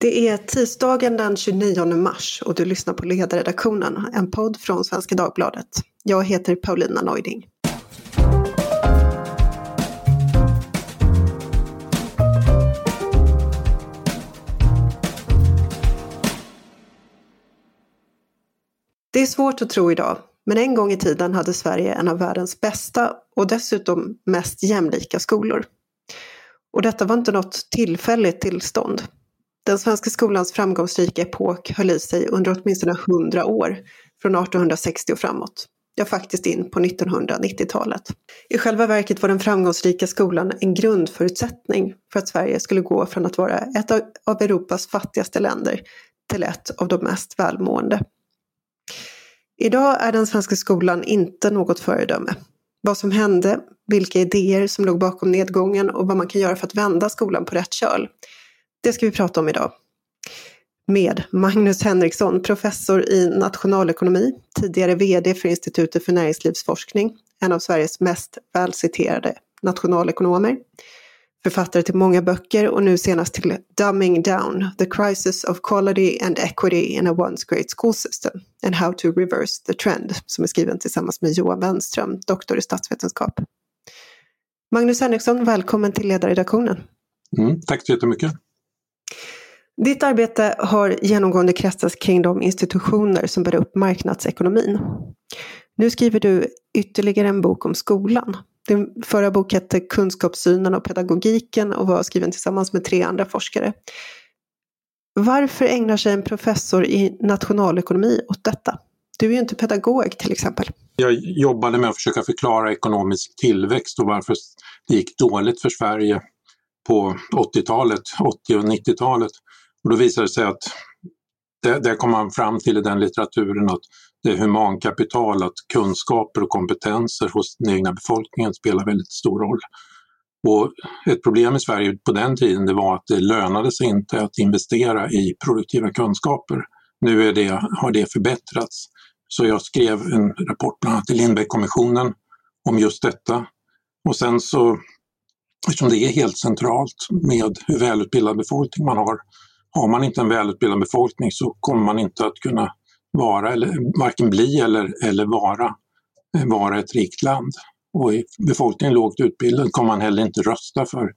Det är tisdagen den 29 mars och du lyssnar på Ledarredaktionen, en podd från Svenska Dagbladet. Jag heter Paulina Neuding. Det är svårt att tro idag, men en gång i tiden hade Sverige en av världens bästa och dessutom mest jämlika skolor. Och detta var inte något tillfälligt tillstånd. Den svenska skolans framgångsrika epok höll i sig under åtminstone 100 år, från 1860 och framåt. Ja, faktiskt in på 1990-talet. I själva verket var den framgångsrika skolan en grundförutsättning för att Sverige skulle gå från att vara ett av Europas fattigaste länder till ett av de mest välmående. Idag är den svenska skolan inte något föredöme. Vad som hände, vilka idéer som låg bakom nedgången och vad man kan göra för att vända skolan på rätt köl. Det ska vi prata om idag. Med Magnus Henriksson, professor i nationalekonomi, tidigare VD för Institutet för näringslivsforskning, en av Sveriges mest välciterade nationalekonomer. Författare till många böcker och nu senast till Dumbing Down, The Crisis of Quality and Equity in a Once Great School System and How to Reverse the Trend, som är skriven tillsammans med Johan Wenström, doktor i statsvetenskap. Magnus Henriksson, välkommen till ledarredaktionen. Mm, tack så jättemycket. Ditt arbete har genomgående kretsats kring de institutioner som bär upp marknadsekonomin. Nu skriver du ytterligare en bok om skolan. Din förra bok hette Kunskapssynen och pedagogiken och var skriven tillsammans med tre andra forskare. Varför ägnar sig en professor i nationalekonomi åt detta? Du är ju inte pedagog till exempel. Jag jobbade med att försöka förklara ekonomisk tillväxt och varför det gick dåligt för Sverige på 80-talet, 80 och 90-talet. Och då visade det sig att det, det kom man fram till i den litteraturen att det är humankapital, att kunskaper och kompetenser hos den egna befolkningen spelar väldigt stor roll. Och ett problem i Sverige på den tiden det var att det lönade sig inte att investera i produktiva kunskaper. Nu är det, har det förbättrats. Så jag skrev en rapport bland annat till Lindbeckkommissionen om just detta. Och sen så, eftersom det är helt centralt med hur välutbildad befolkning man har, har man inte en välutbildad befolkning så kommer man inte att kunna vara, eller varken bli eller, eller vara, eh, vara ett rikt land. Och är befolkningen lågt utbildad kommer man heller inte rösta för,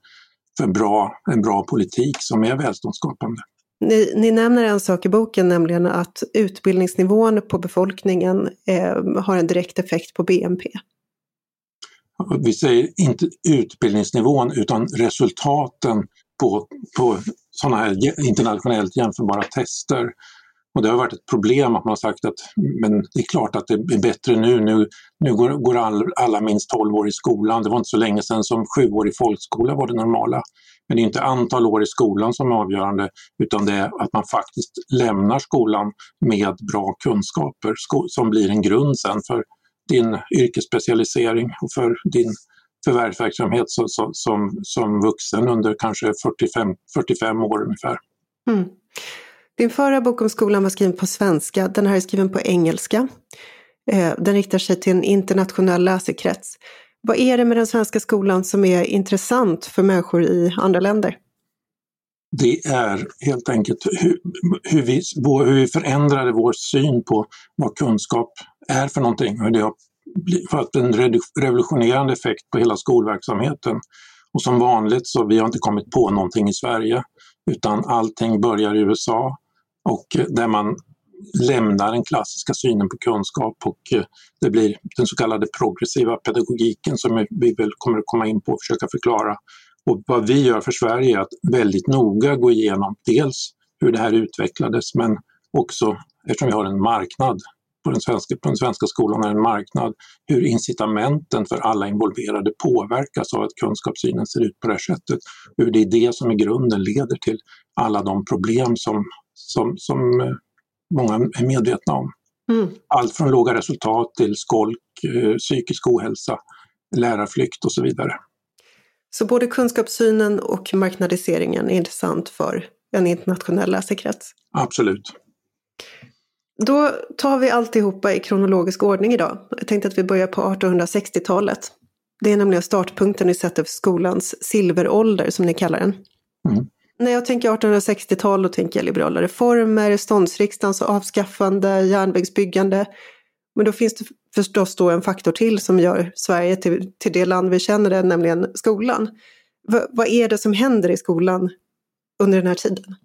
för bra, en bra politik som är välståndsskapande. Ni, ni, nämner en sak i boken, nämligen att utbildningsnivån på befolkningen eh, har en direkt effekt på BNP. Vi säger inte utbildningsnivån utan resultaten på, på sådana här internationellt jämförbara tester. Och det har varit ett problem att man har sagt att men det är klart att det är bättre nu. Nu, nu går, går all, alla minst 12 år i skolan. Det var inte så länge sedan som sjuårig folkskola var det normala. Men det är inte antal år i skolan som är avgörande utan det är att man faktiskt lämnar skolan med bra kunskaper som blir en grund sen för din yrkesspecialisering och för din förvärvsverksamhet som, som, som vuxen under kanske 45, 45 år ungefär. Mm. Din förra bok om skolan var skriven på svenska, den här är skriven på engelska. Eh, den riktar sig till en internationell läsekrets. Vad är det med den svenska skolan som är intressant för människor i andra länder? Det är helt enkelt hur, hur, vi, hur vi förändrade vår syn på vad kunskap är för någonting. Och det har fått en revolutionerande effekt på hela skolverksamheten. Och som vanligt så vi har inte kommit på någonting i Sverige utan allting börjar i USA och eh, där man lämnar den klassiska synen på kunskap och eh, det blir den så kallade progressiva pedagogiken som vi väl kommer att komma in på och försöka förklara. Och vad vi gör för Sverige är att väldigt noga gå igenom dels hur det här utvecklades men också, eftersom vi har en marknad på den, svenska, på den svenska skolan är en marknad, hur incitamenten för alla involverade påverkas av att kunskapssynen ser ut på det här sättet. Hur det är det som i grunden leder till alla de problem som, som, som eh, många är medvetna om. Mm. Allt från låga resultat till skolk, eh, psykisk ohälsa, lärarflykt och så vidare. Så både kunskapssynen och marknadiseringen är intressant för en internationell läsekrets? Absolut. Då tar vi alltihopa i kronologisk ordning idag. Jag tänkte att vi börjar på 1860-talet. Det är nämligen startpunkten ni sätter för skolans silverålder som ni kallar den. Mm. När jag tänker 1860-tal då tänker jag liberala reformer, ståndsriksdagens avskaffande, järnvägsbyggande. Men då finns det förstås då en faktor till som gör Sverige till, till det land vi känner det, nämligen skolan. V vad är det som händer i skolan under den här tiden?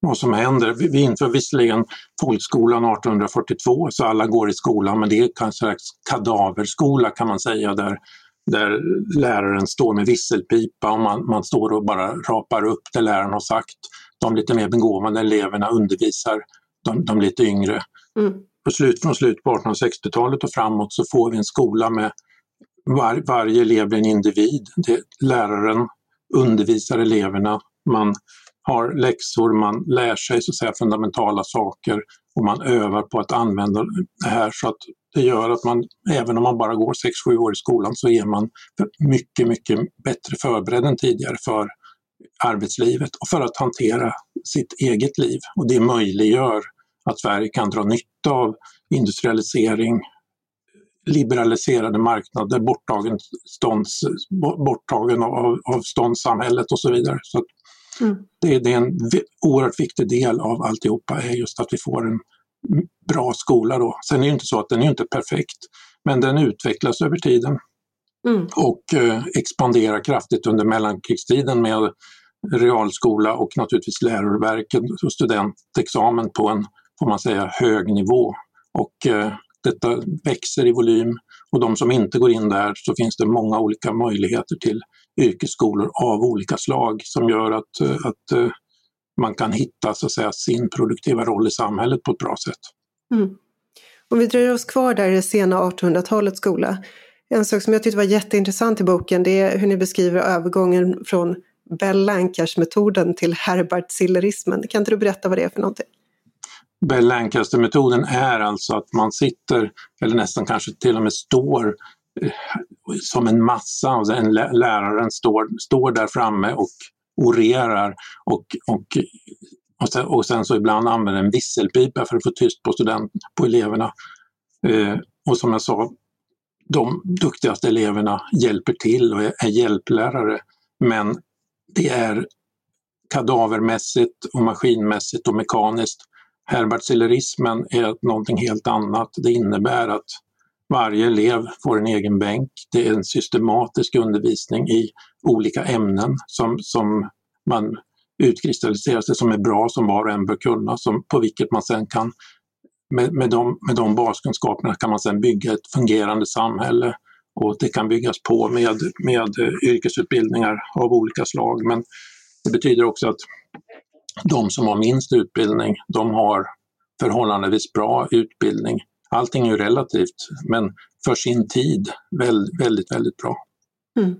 Vad som händer, vi inför visserligen folkskolan 1842 så alla går i skolan men det är kanske en slags kadaverskola kan man säga där där läraren står med visselpipa och man, man står och bara rapar upp det läraren har sagt. De lite mer begåvade eleverna undervisar de, de lite yngre. Mm. På slut, från slutet på 1860-talet och framåt så får vi en skola med var, varje elev blir en individ. Det, läraren undervisar eleverna, man har läxor, man lär sig så att säga, fundamentala saker och man övar på att använda det här så att det gör att man, även om man bara går 6-7 år i skolan, så är man mycket, mycket bättre förberedd än tidigare för arbetslivet och för att hantera sitt eget liv. Och det möjliggör att Sverige kan dra nytta av industrialisering, liberaliserade marknader, borttagen, stånds, borttagen av, av ståndssamhället och så vidare. Så mm. det, det, är en oerhört viktig del av alltihopa, är just att vi får en bra skola då. Sen är det inte så att den är inte perfekt, men den utvecklas över tiden mm. och eh, expanderar kraftigt under mellankrigstiden med realskola och naturligtvis läroverken och studentexamen på en, får man säga, hög nivå. Och eh, detta växer i volym och de som inte går in där så finns det många olika möjligheter till yrkesskolor av olika slag som gör att, eh, att eh, man kan hitta så att säga, sin produktiva roll i samhället på ett bra sätt. Mm. Om vi dröjer oss kvar där i det sena 1800-talets skola. En sak som jag tyckte var jätteintressant i boken det är hur ni beskriver övergången från Bell Lancashire-metoden till Herbart-Sillerismen. Kan inte du berätta vad det är för någonting? Bell Lancaster-metoden är alltså att man sitter, eller nästan kanske till och med står som en massa, och sen läraren står, står där framme och orerar och, och, och, sen, och sen så ibland använder en visselpipa för att få tyst på, student, på eleverna. Eh, och som jag sa, de duktigaste eleverna hjälper till och är, är hjälplärare men det är kadavermässigt och maskinmässigt och mekaniskt. Herbertsellerismen är någonting helt annat. Det innebär att varje elev får en egen bänk. Det är en systematisk undervisning i olika ämnen som, som man utkristalliserar sig som är bra, som var och en bör kunna, som, på vilket man sen kan med, med, de, med de baskunskaperna kan man sen bygga ett fungerande samhälle och det kan byggas på med, med yrkesutbildningar av olika slag. Men det betyder också att de som har minst utbildning, de har förhållandevis bra utbildning allting är ju relativt, men för sin tid väldigt, väldigt, väldigt bra. Mm.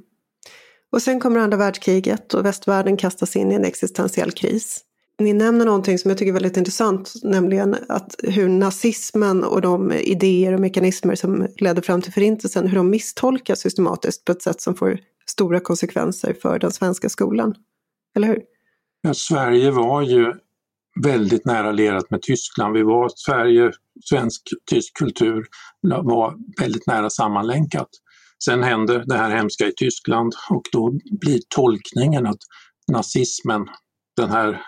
Och sen kommer andra världskriget och västvärlden kastas in i en existentiell kris. Ni nämner någonting som jag tycker är väldigt intressant, nämligen att hur nazismen och de idéer och mekanismer som ledde fram till förintelsen, hur de misstolkas systematiskt på ett sätt som får stora konsekvenser för den svenska skolan. Eller hur? Ja, Sverige var ju väldigt nära lerat med Tyskland. Vi var Sverige, svensk-tysk kultur var väldigt nära sammanlänkat. Sen hände det här hemska i Tyskland och då blir tolkningen att nazismen, den här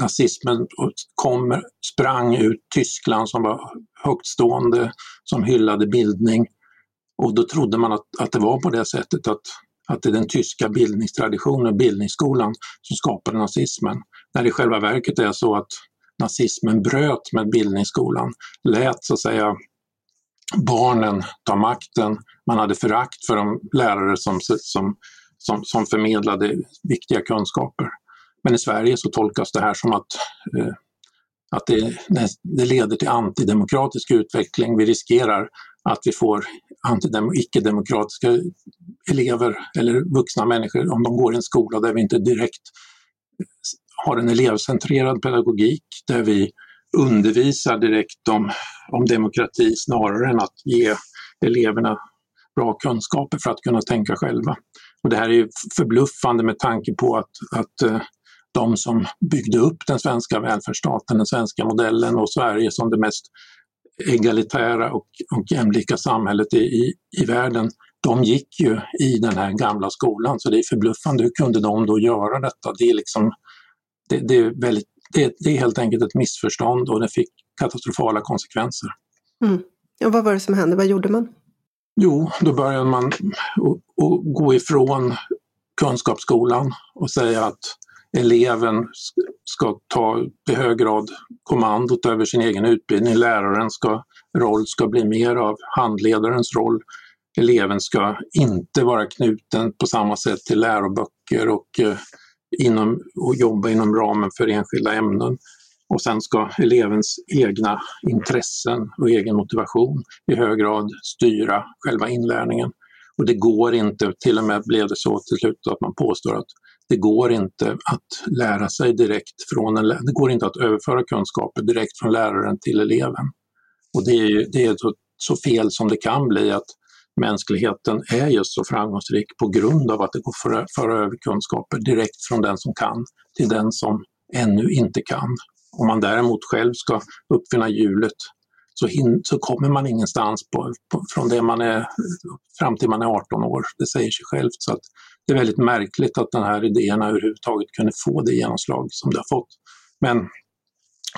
nazismen kommer, sprang ut Tyskland som var högtstående, som hyllade bildning. Och då trodde man att, att det var på det sättet att, att det är den tyska bildningstraditionen, bildningsskolan, som skapade nazismen. När det i själva verket är så att nazismen bröt med bildningsskolan, lät så att säga barnen ta makten. Man hade förakt för de lärare som, som, som, som förmedlade viktiga kunskaper. Men i Sverige så tolkas det här som att, eh, att det, det leder till antidemokratisk utveckling. Vi riskerar att vi får icke-demokratiska elever eller vuxna människor om de går i en skola där vi inte direkt har en elevcentrerad pedagogik där vi undervisar direkt om, om demokrati snarare än att ge eleverna bra kunskaper för att kunna tänka själva. Och det här är förbluffande med tanke på att, att eh, de som byggde upp den svenska välfärdsstaten, den svenska modellen och Sverige som det mest egalitära och, och jämlika samhället i, i, i världen de gick ju i den här gamla skolan så det är förbluffande, hur kunde de då göra detta? Det är, liksom, det, det är, väldigt, det, det är helt enkelt ett missförstånd och det fick katastrofala konsekvenser. Mm. Och vad var det som hände? Vad gjorde man? Jo, då började man att gå ifrån kunskapsskolan och säga att eleven ska ta i hög grad kommandot över sin egen utbildning. Lärarens ska, roll ska bli mer av handledarens roll. Eleven ska inte vara knuten på samma sätt till läroböcker och, eh, inom, och jobba inom ramen för enskilda ämnen. Och sen ska elevens egna intressen och egen motivation i hög grad styra själva inlärningen. Och det går inte, till och med blev det så till slut att man påstår att det går inte att lära sig direkt från en, det går inte att överföra kunskaper direkt från läraren till eleven. Och det är, det är så, så fel som det kan bli att mänskligheten är just så framgångsrik på grund av att det går att föra över kunskaper direkt från den som kan till den som ännu inte kan. Om man däremot själv ska uppfinna hjulet så, så kommer man ingenstans på, på, från det man är fram till man är 18 år. Det säger sig självt. Så att det är väldigt märkligt att den här idéerna överhuvudtaget kunde få det genomslag som det har fått. Men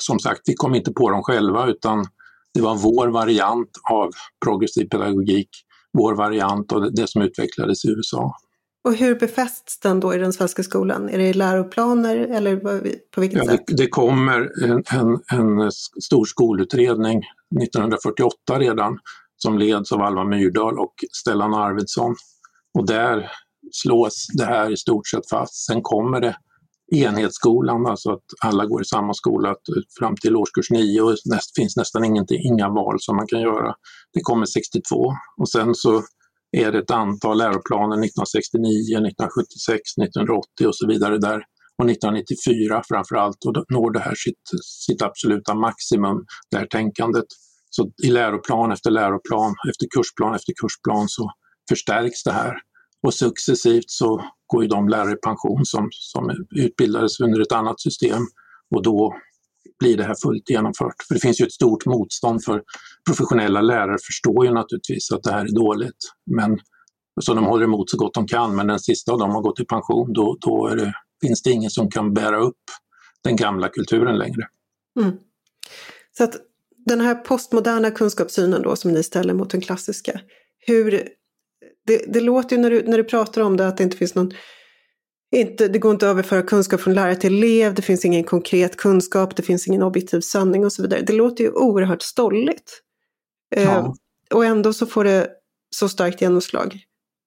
som sagt, vi kom inte på dem själva utan det var vår variant av progressiv pedagogik, vår variant av det som utvecklades i USA. Och hur befästs den då i den svenska skolan? Är det i läroplaner eller på vilket ja, sätt? Det, det kommer en, en, en, stor skolutredning 1948 redan som leds av Alva Myrdal och Stellan Arvidsson. Och där slås det här i stort sett fast. Sen kommer det enhetsskolan, alltså att alla går i samma skola eh, fram till årskurs 9 och det finns nästan ingenting, inga val som man kan göra. Det kommer 62 och sen så är det ett antal läroplaner 1969, 1976, 1980 och så vidare där. Och 1994 framförallt, och då når det här sitt, sitt absoluta maximum, det här tänkandet. Så i läroplan efter läroplan, efter kursplan efter kursplan så förstärks det här. Och successivt så går ju de lärare i pension som, som utbildades under ett annat system och då blir det här fullt genomfört. För det finns ju ett stort motstånd för professionella lärare förstår ju naturligtvis att det här är dåligt. Men, så de håller emot så gott de kan, men den sista av dem har gått i pension, då, då det, finns det ingen som kan bära upp den gamla kulturen längre. Mm. Så att den här postmoderna kunskapssynen då som ni ställer mot den klassiska, hur, det, det låter ju när du, när du pratar om det att det inte finns någon inte, det går inte att överföra kunskap från lärare till elev, det finns ingen konkret kunskap, det finns ingen objektiv sanning och så vidare. Det låter ju oerhört stolligt. Ja. Eh, och ändå så får det så starkt genomslag.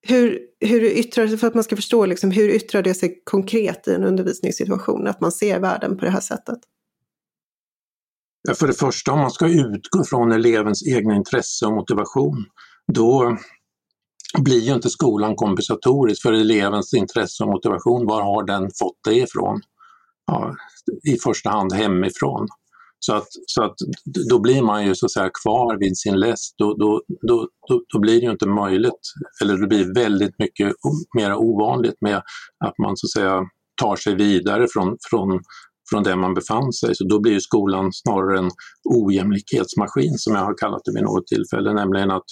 Hur, hur yttrar det, för att man ska förstå, liksom, hur yttrar det sig konkret i en undervisningssituation, att man ser världen på det här sättet? För det första, om man ska utgå från elevens egna intresse och motivation, då blir ju inte skolan kompensatorisk för elevens intresse och motivation. Var har den fått det ifrån? Ja, I första hand hemifrån. Så att, så att då blir man ju så att säga kvar vid sin läst. Då, då, då, då, då blir det ju inte möjligt, eller det blir väldigt mycket mer ovanligt med att man så att säga tar sig vidare från, från, från där man befann sig. Så då blir skolan snarare en ojämlikhetsmaskin som jag har kallat det vid något tillfälle, nämligen att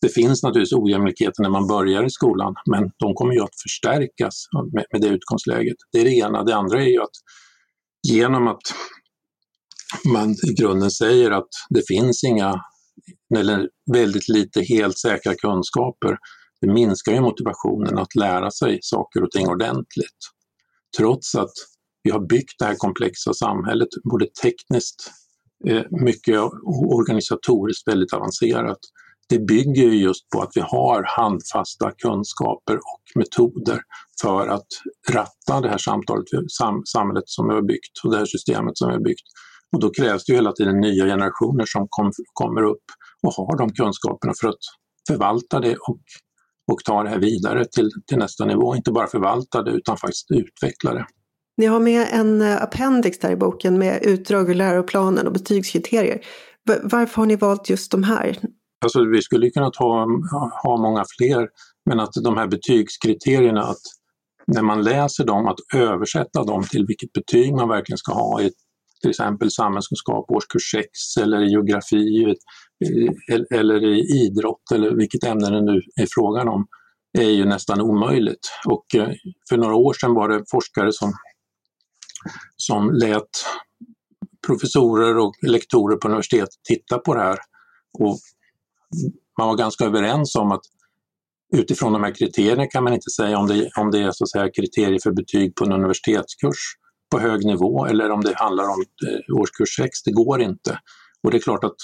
det finns naturligtvis ojämlikheter när man börjar i skolan, men de kommer ju att förstärkas med, med det utgångsläget. Det är det ena. Det andra är ju att genom att man i grunden säger att det finns inga, eller väldigt lite helt säkra kunskaper, det minskar ju motivationen att lära sig saker och ting ordentligt. Trots att vi har byggt det här komplexa samhället, både tekniskt, eh, mycket organisatoriskt väldigt avancerat, det bygger just på att vi har handfasta kunskaper och metoder för att ratta det här samtalet, sam, samhället som vi har byggt och det här systemet som vi har byggt. Och då krävs det hela tiden nya generationer som kom, kommer upp och har de kunskaperna för att förvalta det och, och ta det här vidare till, till nästa nivå. Inte bara förvalta det utan faktiskt utveckla det. Ni har med en eh, appendix där i boken med utdrag ur läroplanen och betygskriterier. Varför har ni valt just de här? Alltså vi skulle kunna ha, ha många fler, men att de här betygskriterierna, att när man läser dem, att översätta dem till vilket betyg man verkligen ska ha i till exempel samhällskunskap årskurs 6 eller i geografi eh, eller i idrott eller vilket ämne det nu är frågan om är ju nästan omöjligt. Och eh, för några år sedan var det forskare som, som lät professorer och lektorer på universitet titta på det här. Och man var ganska överens om att utifrån de här kriterierna kan man inte säga om det, om det är så att säga, kriterier för betyg på en universitetskurs på hög nivå eller om det handlar om eh, årskurs 6. Det går inte. Och det är klart att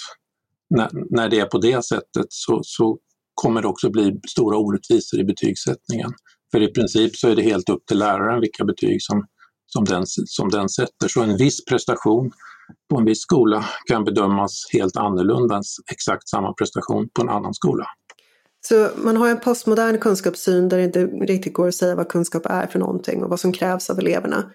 när, när det är på det sättet så, så kommer det också bli stora orättvisor i betygssättningen. För i princip så är det helt upp till läraren vilka betyg som, som, den, som den sätter. Så en viss prestation på en viss skola kan bedömas helt annorlunda än exakt samma prestation på en annan skola. Så man har en postmodern kunskapssyn där det inte riktigt går att säga vad kunskap är för någonting och vad som krävs av eleverna.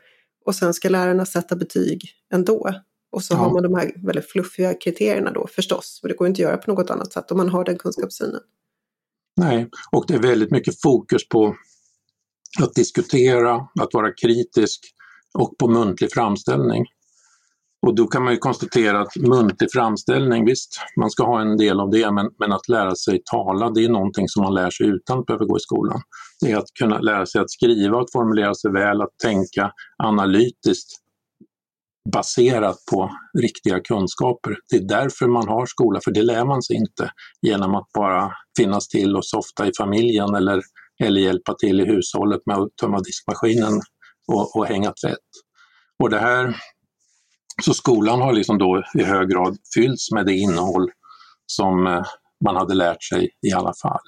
Och sen ska lärarna sätta betyg ändå. Och så ja. har man de här väldigt fluffiga kriterierna då förstås. Och det går inte att göra på något annat sätt om man har den kunskapssynen. Nej, och det är väldigt mycket fokus på att diskutera, att vara kritisk och på muntlig framställning. Och då kan man ju konstatera att muntlig framställning, visst, man ska ha en del av det, men, men att lära sig tala, det är någonting som man lär sig utan att behöva gå i skolan. Det är att kunna lära sig att skriva, att formulera sig väl, att tänka analytiskt baserat på riktiga kunskaper. Det är därför man har skola, för det lär man sig inte genom att bara finnas till och softa i familjen eller, eller hjälpa till i hushållet med att tömma diskmaskinen och, och hänga tvätt. Och det här så skolan har liksom då i hög grad fyllts med det innehåll som eh, man hade lärt sig i alla fall.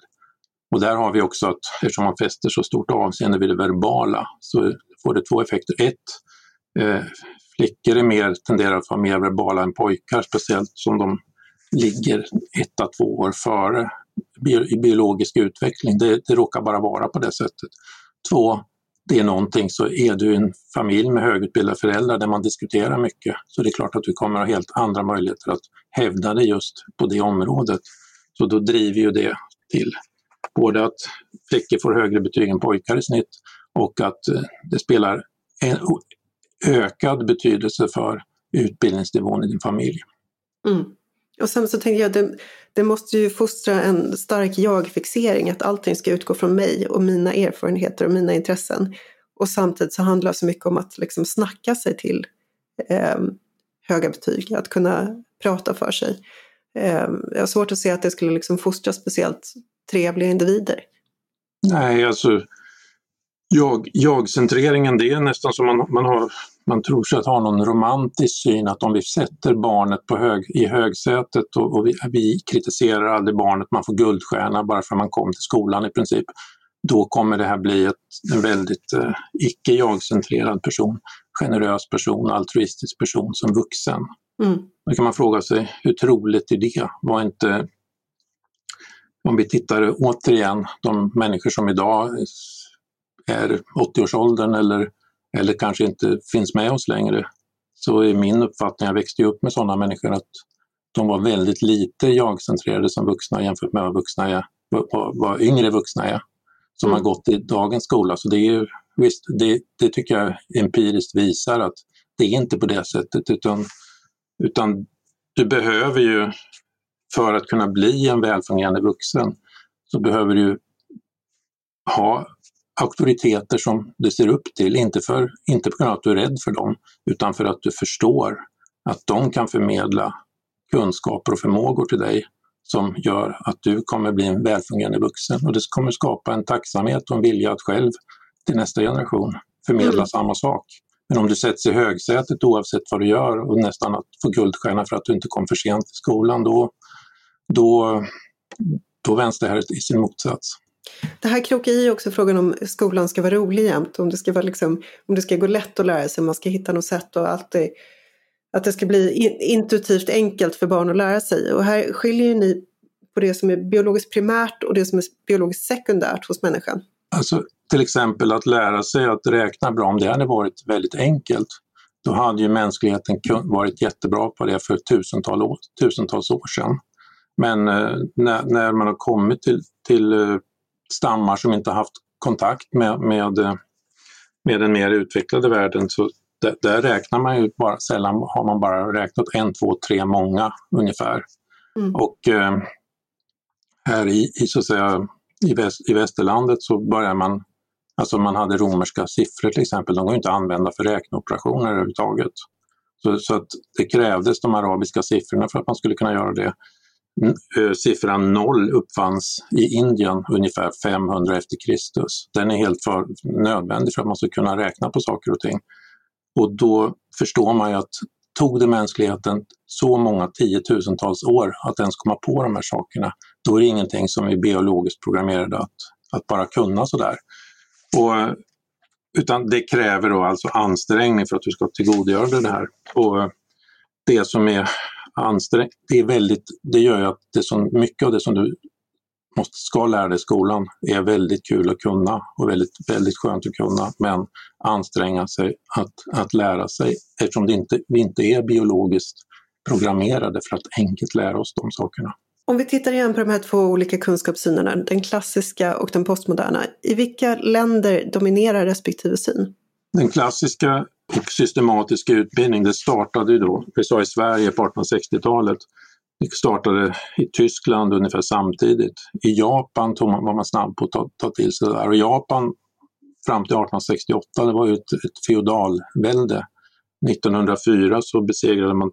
Och där har vi också att eftersom man fäster så stort avseende vid det verbala så får det två effekter. Ett, eh, flickor är mer, tenderar att vara mer verbala än pojkar, speciellt som de ligger ett à två år före i biologisk utveckling. Det, det råkar bara vara på det sättet. Två, det är någonting så är du en familj med högutbildade föräldrar där man diskuterar mycket så det är klart att du kommer att ha helt andra möjligheter att hävda dig just på det området. Så då driver ju det till både att flickor får högre betyg än pojkar i snitt och att eh, det spelar en ökad betydelse för utbildningsnivån i din familj. Mm. Och sen så tänkte jag, det, det måste ju fostra en stark jag-fixering, att allting ska utgå från mig och mina erfarenheter och mina intressen. Och samtidigt så handlar det så mycket om att liksom snacka sig till eh, höga betyg, att kunna prata för sig. Eh, jag har svårt att se att det skulle liksom fostra speciellt trevliga individer. Nej, alltså jag, jag-centreringen, det är nästan som man, man, har, man tror sig att ha någon romantisk syn att om vi sätter barnet på hög, i högsätet och, och vi, vi, kritiserar aldrig barnet, man får guldstjärna bara för att man kom till skolan i princip, då kommer det här bli ett, en väldigt eh, icke jag-centrerad person, generös person, altruistisk person som vuxen. Mm. Då kan man fråga sig, hur troligt är det? Var inte, om vi tittar återigen, de människor som idag är 80-årsåldern eller, eller kanske inte finns med oss längre, så är min uppfattning, jag växte upp med sådana människor, att de var väldigt lite jag-centrerade som vuxna jämfört med vad, vuxna är, vad, vad yngre vuxna är som mm. har gått i dagens skola. Så det, är, visst, det, det tycker jag empiriskt visar att det är inte på det sättet utan, utan du behöver ju, för att kunna bli en välfungerande vuxen, så behöver du ha auktoriteter som du ser upp till, inte, för, inte på grund av att du är rädd för dem, utan för att du förstår att de kan förmedla kunskaper och förmågor till dig som gör att du kommer bli en välfungerande vuxen och det kommer skapa en tacksamhet och en vilja att själv till nästa generation förmedla mm. samma sak. Men om du sätts i högsätet oavsett vad du gör och nästan att få guldstjärna för att du inte kom för sent till skolan, då, då, då vänds det här i sin motsats. Det här krokar i också frågan om skolan ska vara rolig jämt, om det ska, vara liksom, om det ska gå lätt att lära sig, om man ska hitta något sätt och alltid, att det ska bli intuitivt enkelt för barn att lära sig. Och här skiljer ni på det som är biologiskt primärt och det som är biologiskt sekundärt hos människan. Alltså till exempel att lära sig att räkna bra, om det hade varit väldigt enkelt, då hade ju mänskligheten varit jättebra på det för tusentals år, tusentals år sedan. Men eh, när, när, man har kommit till, till eh, stammar som inte haft kontakt med, med, med den mer utvecklade världen så, där, där, räknar man ju bara, sällan har man bara räknat en, två, tre, många ungefär. Mm. Och eh, här i, i, så att säga, i, väst, i västerlandet så börjar man, alltså man hade romerska siffror till exempel, de går inte att använda för räkneoperationer överhuvudtaget. Så, så att det krävdes de arabiska siffrorna för att man skulle kunna göra det. Mm. Eh, siffran 0 uppfanns i Indien ungefär 500 efter Kristus. Den är helt för nödvändig för att man ska kunna räkna på saker och ting. Och då förstår man ju att tog det mänskligheten så många tiotusentals år att ens komma på de här sakerna, då är det ingenting som är biologiskt programmerade att, att bara kunna sådär. Och, utan det kräver då alltså ansträngning för att du ska tillgodogöra dig det här. Och det som är ansträngt, det, är väldigt, det gör ju att det som, mycket av det som du måste, ska lära dig i skolan är väldigt kul att kunna och väldigt, väldigt skönt att kunna, men anstränga sig att, att lära sig eftersom det inte, vi inte är biologiskt programmerade för att enkelt lära oss de sakerna. Om vi tittar igen på de här två olika kunskapssynerna, den klassiska och den postmoderna, i vilka länder dominerar respektive syn? Den klassiska och systematisk utbildning, det startade ju då, vi sa i Sverige på 1860-talet, det startade i Tyskland ungefär samtidigt. I Japan tog man, var man snabb på att ta, ta till sig det där och Japan fram till 1868, det var ju ett, ett feodalvälde. 1904 så besegrade man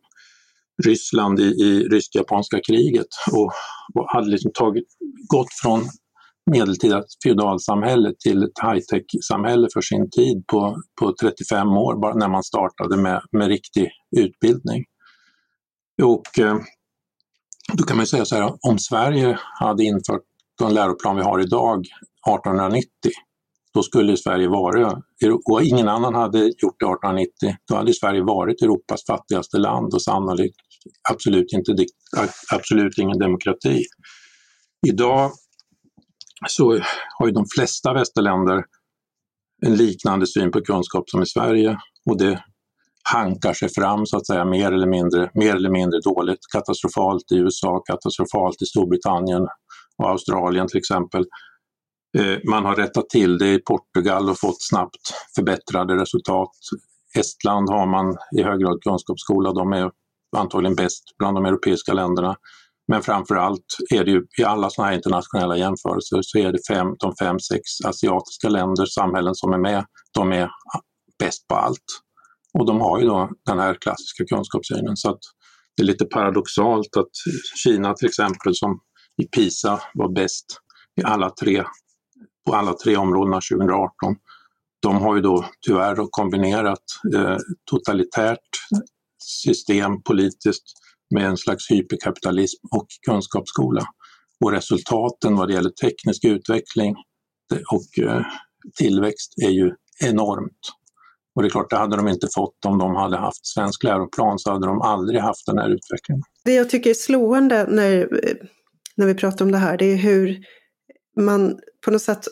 Ryssland i, i rysk-japanska kriget och, och, hade liksom tagit, gått från medeltida feodalsamhälle till ett high-tech-samhälle för sin tid på, på 35 år, bara när man startade med, med riktig utbildning. Och eh, då kan man säga så här, om Sverige hade infört den läroplan vi har idag 1890, då skulle Sverige vara, och ingen annan hade gjort det 1890, då hade Sverige varit Europas fattigaste land och sannolikt absolut, inte, absolut ingen demokrati. Idag så har ju de flesta västerländer en liknande syn på kunskap som i Sverige och det hankar sig fram så att säga mer eller mindre, mer eller mindre dåligt. Katastrofalt i USA, katastrofalt i Storbritannien och Australien till exempel. Eh, man har rättat till det i Portugal och fått snabbt förbättrade resultat. Estland har man i hög grad kunskapsskola, de är antagligen bäst bland de europeiska länderna. Men framför allt är det ju i alla sådana här internationella jämförelser så är det fem, de fem, sex asiatiska länder, samhällen som är med, de är bäst på allt. Och de har ju då den här klassiska kunskapssynen så att det är lite paradoxalt att Kina till exempel som i PISA var bäst i alla tre, på alla tre områdena 2018. De har ju då tyvärr då kombinerat eh, totalitärt system politiskt med en slags hyperkapitalism och kunskapsskola. Och resultaten vad det gäller teknisk utveckling och eh, tillväxt är ju enormt. Och det är klart, det hade de inte fått om de hade haft svensk läroplan så hade de aldrig haft den här utvecklingen. Det jag tycker är slående när, när vi pratar om det här, det är hur man på något sätt,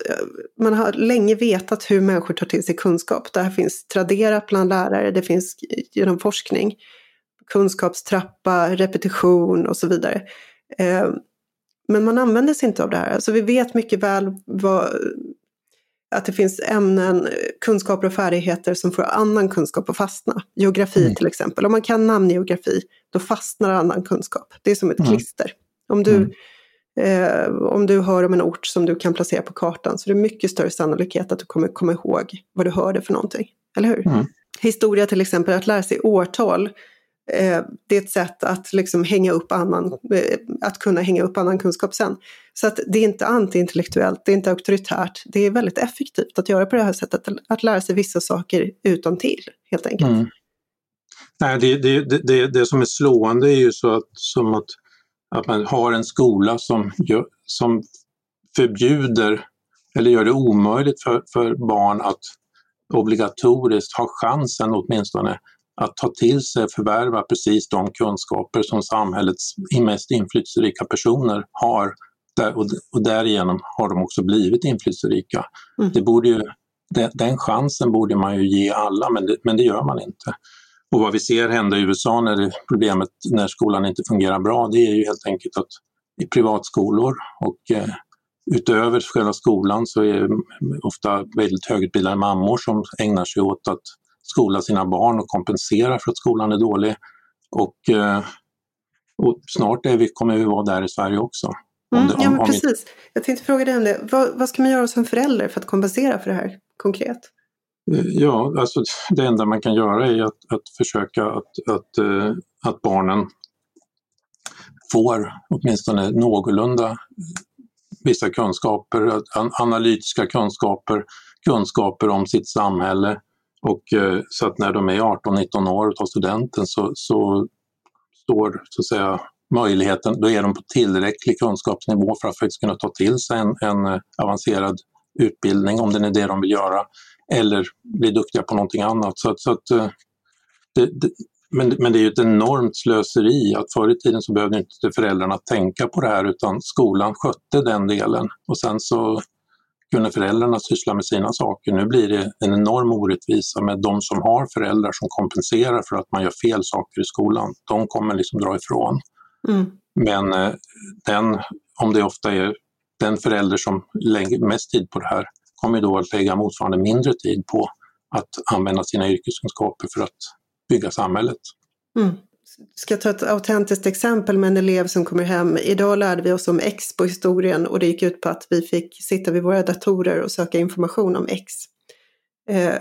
man har länge vetat hur människor tar till sig kunskap. Det här finns traderat bland lärare, det finns genom forskning. Kunskapstrappa, repetition och så vidare. Eh, men man använder sig inte av det här. Alltså vi vet mycket väl vad, att det finns ämnen, kunskaper och färdigheter som får annan kunskap att fastna. Geografi mm. till exempel. Om man kan namngeografi, då fastnar annan kunskap. Det är som ett mm. klister. Om du, mm. eh, om du hör om en ort som du kan placera på kartan så är det mycket större sannolikhet att du kommer komma ihåg vad du hörde för någonting. Eller hur? Mm. Historia till exempel, att lära sig årtal Eh, det är ett sätt att liksom hänga upp annan, eh, att kunna hänga upp annan kunskap sen. Så att det är inte antiintellektuellt, det är inte auktoritärt, det är väldigt effektivt att göra på det här sättet, att lära sig vissa saker utan till helt enkelt. Mm. Nej, det, det, det, det, som är slående är ju så att, som att, att man har en skola som, gör, som förbjuder eller gör det omöjligt för, för barn att obligatoriskt ha chansen åtminstone att ta till sig förvärva precis de kunskaper som samhällets mest inflytelserika personer har och därigenom har de också blivit inflytelserika. Mm. Det borde ju, den chansen borde man ju ge alla men det, men det gör man inte. Och vad vi ser hända i USA när problemet när skolan inte fungerar bra det är ju helt enkelt att i privatskolor och eh, utöver själva skolan så är det ofta väldigt högutbildade mammor som ägnar sig åt att skola sina barn och kompensera för att skolan är dålig. Och, eh, och snart är vi, kommer vi vara där i Sverige också. Mm, det, om, ja, men precis. Vi... Jag tänkte fråga dig om det. Vad, vad ska man göra som förälder för att kompensera för det här konkret? Eh, ja, alltså det enda man kan göra är att, att försöka att, att, eh, att barnen får åtminstone någorlunda vissa kunskaper, analytiska kunskaper, kunskaper om sitt samhälle. Och eh, så att när de är 18-19 år och tar studenten så, så står så att säga möjligheten, då är de på tillräcklig kunskapsnivå för att faktiskt kunna ta till sig en, en eh, avancerad utbildning om det är det de vill göra eller bli duktiga på någonting annat. Så, så att, eh, det, det, men, men det är ju ett enormt slöseri att förr i tiden så behövde inte föräldrarna tänka på det här utan skolan skötte den delen och sen så kunde föräldrarna syssla med sina saker. Nu blir det en enorm orättvisa med de som har föräldrar som kompenserar för att man gör fel saker i skolan. De kommer liksom dra ifrån. Mm. Men eh, den, om det ofta är den förälder som lägger mest tid på det här kommer då att lägga motsvarande mindre tid på att använda sina yrkeskunskaper för att bygga samhället. Mm. Ska jag ta ett autentiskt exempel med en elev som kommer hem. Idag lärde vi oss om X på historien och det gick ut på att vi fick sitta vid våra datorer och söka information om X. Eh,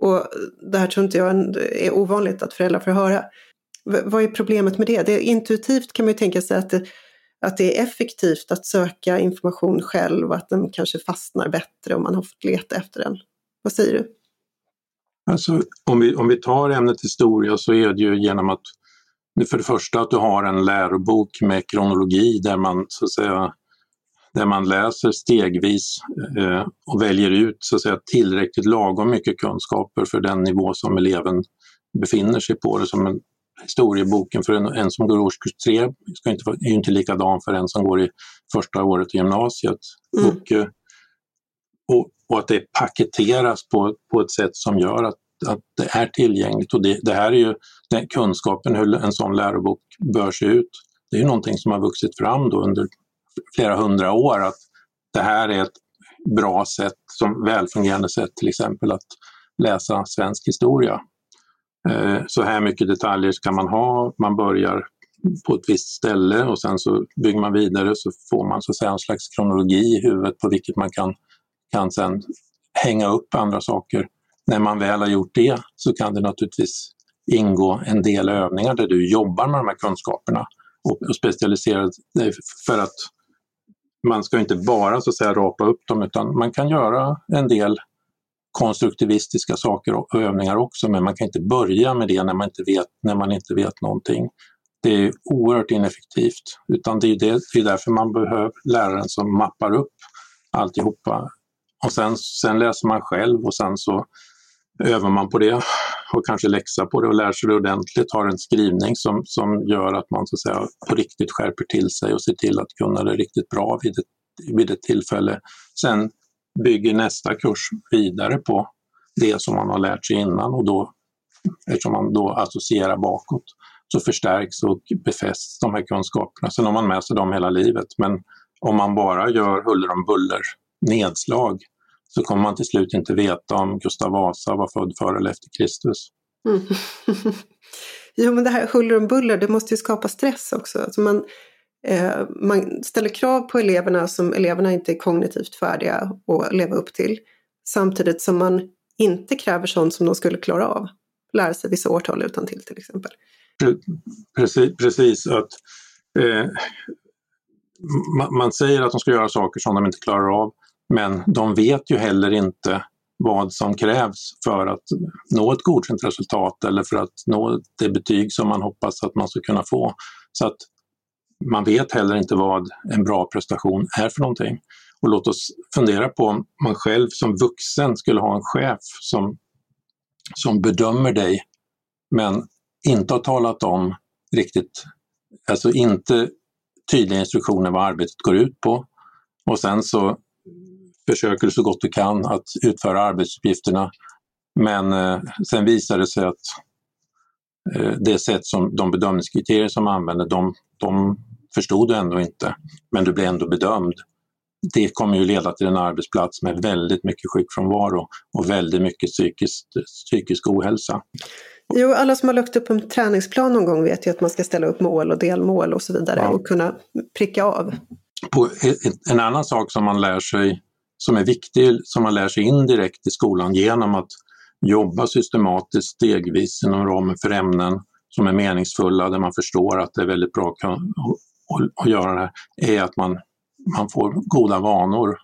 och det här tror inte jag är ovanligt att föräldrar får höra. V vad är problemet med det? det är, intuitivt kan man ju tänka sig att det, att det är effektivt att söka information själv och att den kanske fastnar bättre om man har fått leta efter den. Vad säger du? Alltså, om, vi, om vi tar ämnet historia så är det ju genom att för det första att du har en lärobok med kronologi där man så att säga där man läser stegvis eh, och väljer ut så att säga, tillräckligt lagom mycket kunskaper för den nivå som eleven befinner sig på. Det som en historieboken för en, en som går årskurs tre ska inte, är inte likadan för en som går i första året i gymnasiet. Mm. Och, och, och, att det paketeras på, på ett sätt som gör att, att det är tillgängligt. Och det, det här är ju den kunskapen hur en sån lärobok bör se ut. Det är ju någonting som har vuxit fram då under flera hundra år att det här är ett bra sätt, som välfungerande sätt till exempel att läsa svensk historia. Eh, så här mycket detaljer ska man ha, man börjar på ett visst ställe och sen så bygger man vidare så får man så att säga en slags kronologi i huvudet på vilket man kan, kan sen hänga upp andra saker. När man väl har gjort det så kan det naturligtvis ingå en del övningar där du jobbar med de här kunskaperna och, specialiserar dig för att man ska inte bara så att säga rapa upp dem utan man kan göra en del konstruktivistiska saker och övningar också, men man kan inte börja med det när man inte vet, när man inte vet någonting. Det är oerhört ineffektivt, utan det är, det, det är därför man behöver läraren som mappar upp alltihopa. Och sen, sen läser man själv och sen så övar man på det och kanske läxa på det och lär sig det ordentligt, har en skrivning som, som gör att man så att säga, på riktigt skärper till sig och ser till att kunna det riktigt bra vid ett, vid ett tillfälle. Sen bygger nästa kurs vidare på det som man har lärt sig innan och då, eftersom man då associerar bakåt, så förstärks och befästs de här kunskaperna. Sen har man med sig dem hela livet, men om man bara gör huller om buller nedslag så kommer man till slut inte veta om Gustav Vasa var född före eller efter Kristus. Mm. jo, men det här huller om buller, det måste ju skapa stress också. Alltså man, Eh, man ställer krav på eleverna som eleverna inte är kognitivt färdiga att leva upp till. Samtidigt som man inte kräver sånt som de skulle klara av. Lära sig vissa årtal utan till till exempel. Precis, precis att eh, man säger att de ska göra saker som de inte klarar av men de vet ju heller inte vad som krävs för att nå ett godkänt resultat eller för att nå det betyg som man hoppas att man ska kunna få. Så att man vet heller inte vad en bra prestation är för någonting. Och låt oss fundera på om man själv som vuxen skulle ha en chef som, som bedömer dig men inte har talat om riktigt, alltså inte tydliga instruktioner vad arbetet går ut på och sen så försöker så gott du kan att utföra arbetsuppgifterna men eh, sen visar det sig att eh, det sätt som de bedömningskriterier som man använder, de, de förstod du ändå inte, men du blev ändå bedömd. det kommer ju leda till en arbetsplats med väldigt mycket sjukfrånvaro och väldigt mycket psykisk, psykisk ohälsa. Jo, alla som har lagt upp en träningsplan någon gång vet ju att man ska ställa upp mål och delmål och så vidare ja. och kunna pricka av. På en annan sak som man lär sig, som är viktig, som man lär sig indirekt i skolan genom att jobba systematiskt stegvis inom ramen för ämnen som är meningsfulla, där man förstår att det är väldigt bra att, att, göra det, här, är att man, man får goda vanor.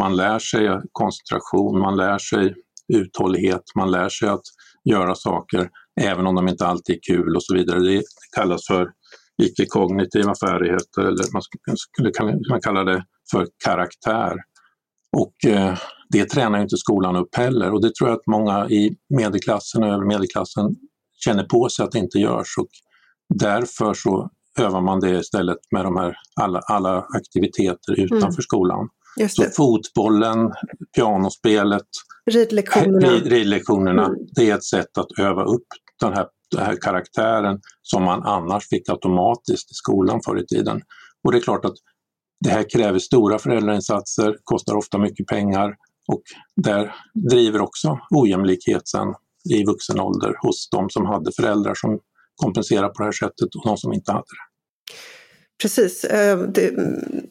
Man lär sig koncentration, man lär sig uthållighet, man lär sig att göra saker även om de inte alltid är kul och så vidare. Det kallas för icke-kognitiva färdigheter eller man skulle kunna kalla det för karaktär. Och eh, det tränar inte skolan upp heller och det tror jag att många i medelklassen och över medelklassen känner på sig att det inte görs och därför så övar man det istället med de här alla, alla aktiviteter utanför mm. skolan. Så fotbollen, pianospelet, ridlektionerna, ridlektionerna mm. det är ett sätt att öva upp den här, den här karaktären som man annars fick automatiskt i skolan förr i tiden. Och det är klart att det här kräver stora föräldrainsatser, kostar ofta mycket pengar och där driver också ojämlikheten i vuxen ålder hos de som hade föräldrar som kompenserar på det här sättet och de som inte hade det. Precis, eh, det,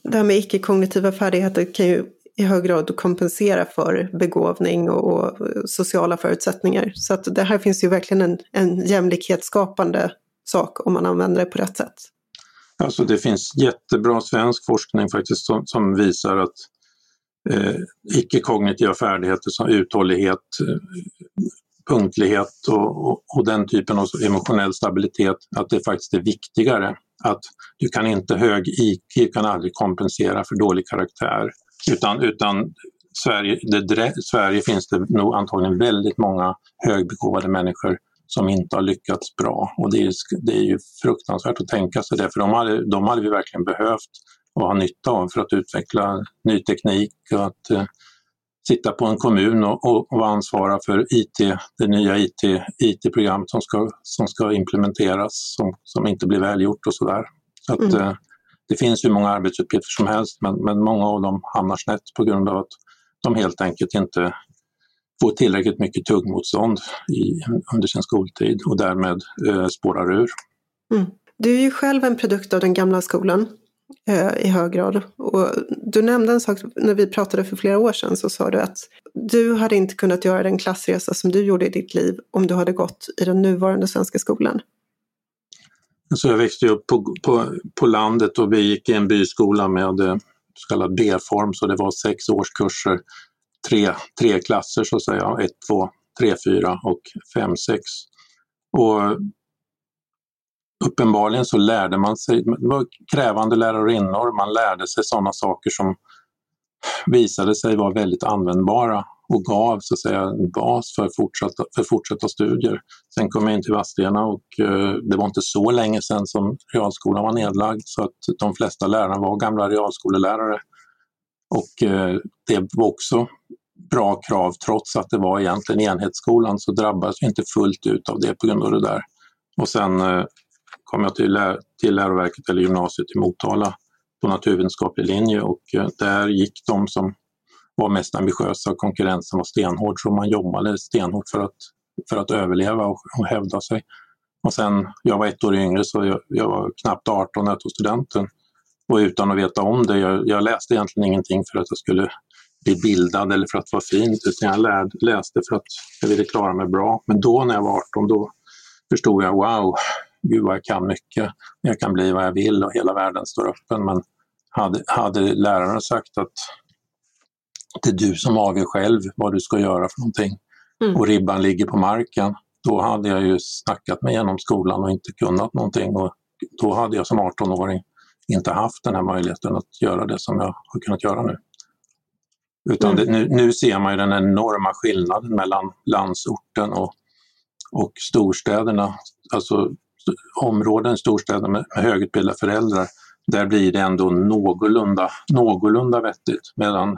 det här med icke-kognitiva färdigheter kan ju i hög grad kompensera för begåvning och, sociala förutsättningar. Så att det här finns ju verkligen en, en jämlikhetsskapande sak om man använder det på rätt sätt. Alltså det finns jättebra svensk forskning faktiskt som, som visar att eh, icke-kognitiva färdigheter som uthållighet, eh, punktlighet och, och, och, den typen av emotionell stabilitet, att det faktiskt är viktigare. Att du kan inte hög IQ kan aldrig kompensera för dålig karaktär. Utan, utan Sverige, det, Sverige finns det nog antagligen väldigt många högbegåvade människor som inte har lyckats bra. Och det är, det är ju fruktansvärt att tänka sig det, för de hade, de hade vi verkligen behövt och ha nytta av för att utveckla ny teknik och att eh, sitta på en kommun och, och, och ansvara för IT, det nya IT, IT-programmet som ska, som ska implementeras, som, som inte blir välgjort och sådär. Så att, mm. eh, det finns hur många arbetsuppgifter som helst men, men många av dem hamnar snett på grund av att de helt enkelt inte får tillräckligt mycket tuggmotstånd i, under sin skoltid och därmed eh, spårar ur. Mm. Du är ju själv en produkt av den gamla skolan eh, i hög grad. Och du nämnde en sak när vi pratade för flera år sedan så sa du att du hade inte kunnat göra den klassresa som du gjorde i ditt liv om du hade gått i den nuvarande svenska skolan. Så jag växte upp på, på, på landet och vi gick i en byskola med eh, så kallad B-form, så det var sex årskurser, tre, tre klasser så att säga, ett, två, tre, fyra och fem, sex. Och uppenbarligen så lärde man sig, det var krävande lärarinnor, man lärde sig sådana saker som visade sig vara väldigt användbara och gav så att säga en bas för fortsatta, för fortsatta studier. Sen kom jag in till Vadstena och eh, det var inte så länge sedan som realskolan var nedlagd så att de flesta lärarna var gamla realskolelärare. Och eh, det var också bra krav trots att det var egentligen enhetsskolan så drabbades vi inte fullt ut av det på grund av det där. Och sen eh, kom jag till, lär till läroverket eller gymnasiet i Motala på naturvetenskaplig linje och eh, där gick de som var mest ambitiösa och konkurrensen var stenhård så man jobbade stenhårt för att, för att överleva och, och hävda sig. Och sen, jag var ett år yngre så jag, jag var knappt 18 när jag tog studenten. Och utan att veta om det, jag, jag, läste egentligen ingenting för att jag skulle bli bildad eller för att vara fint, utan jag lärde, läste för att jag ville klara mig bra. Men då när jag var 18, då förstod jag, wow, gud vad jag kan mycket. Jag kan bli vad jag vill och hela världen står öppen. Men hade, hade läraren sagt att det är du som avgör själv vad du ska göra för någonting mm. och ribban ligger på marken, då hade jag ju snackat mig igenom skolan och inte kunnat någonting och då hade jag som 18-åring inte haft den här möjligheten att göra det som jag har kunnat göra nu. Utan mm. det, nu, nu, ser man ju den enorma skillnaden mellan landsorten och, och storstäderna. Alltså områden, storstäder med, med högutbildade föräldrar, där blir det ändå någorlunda, någorlunda vettigt. Medan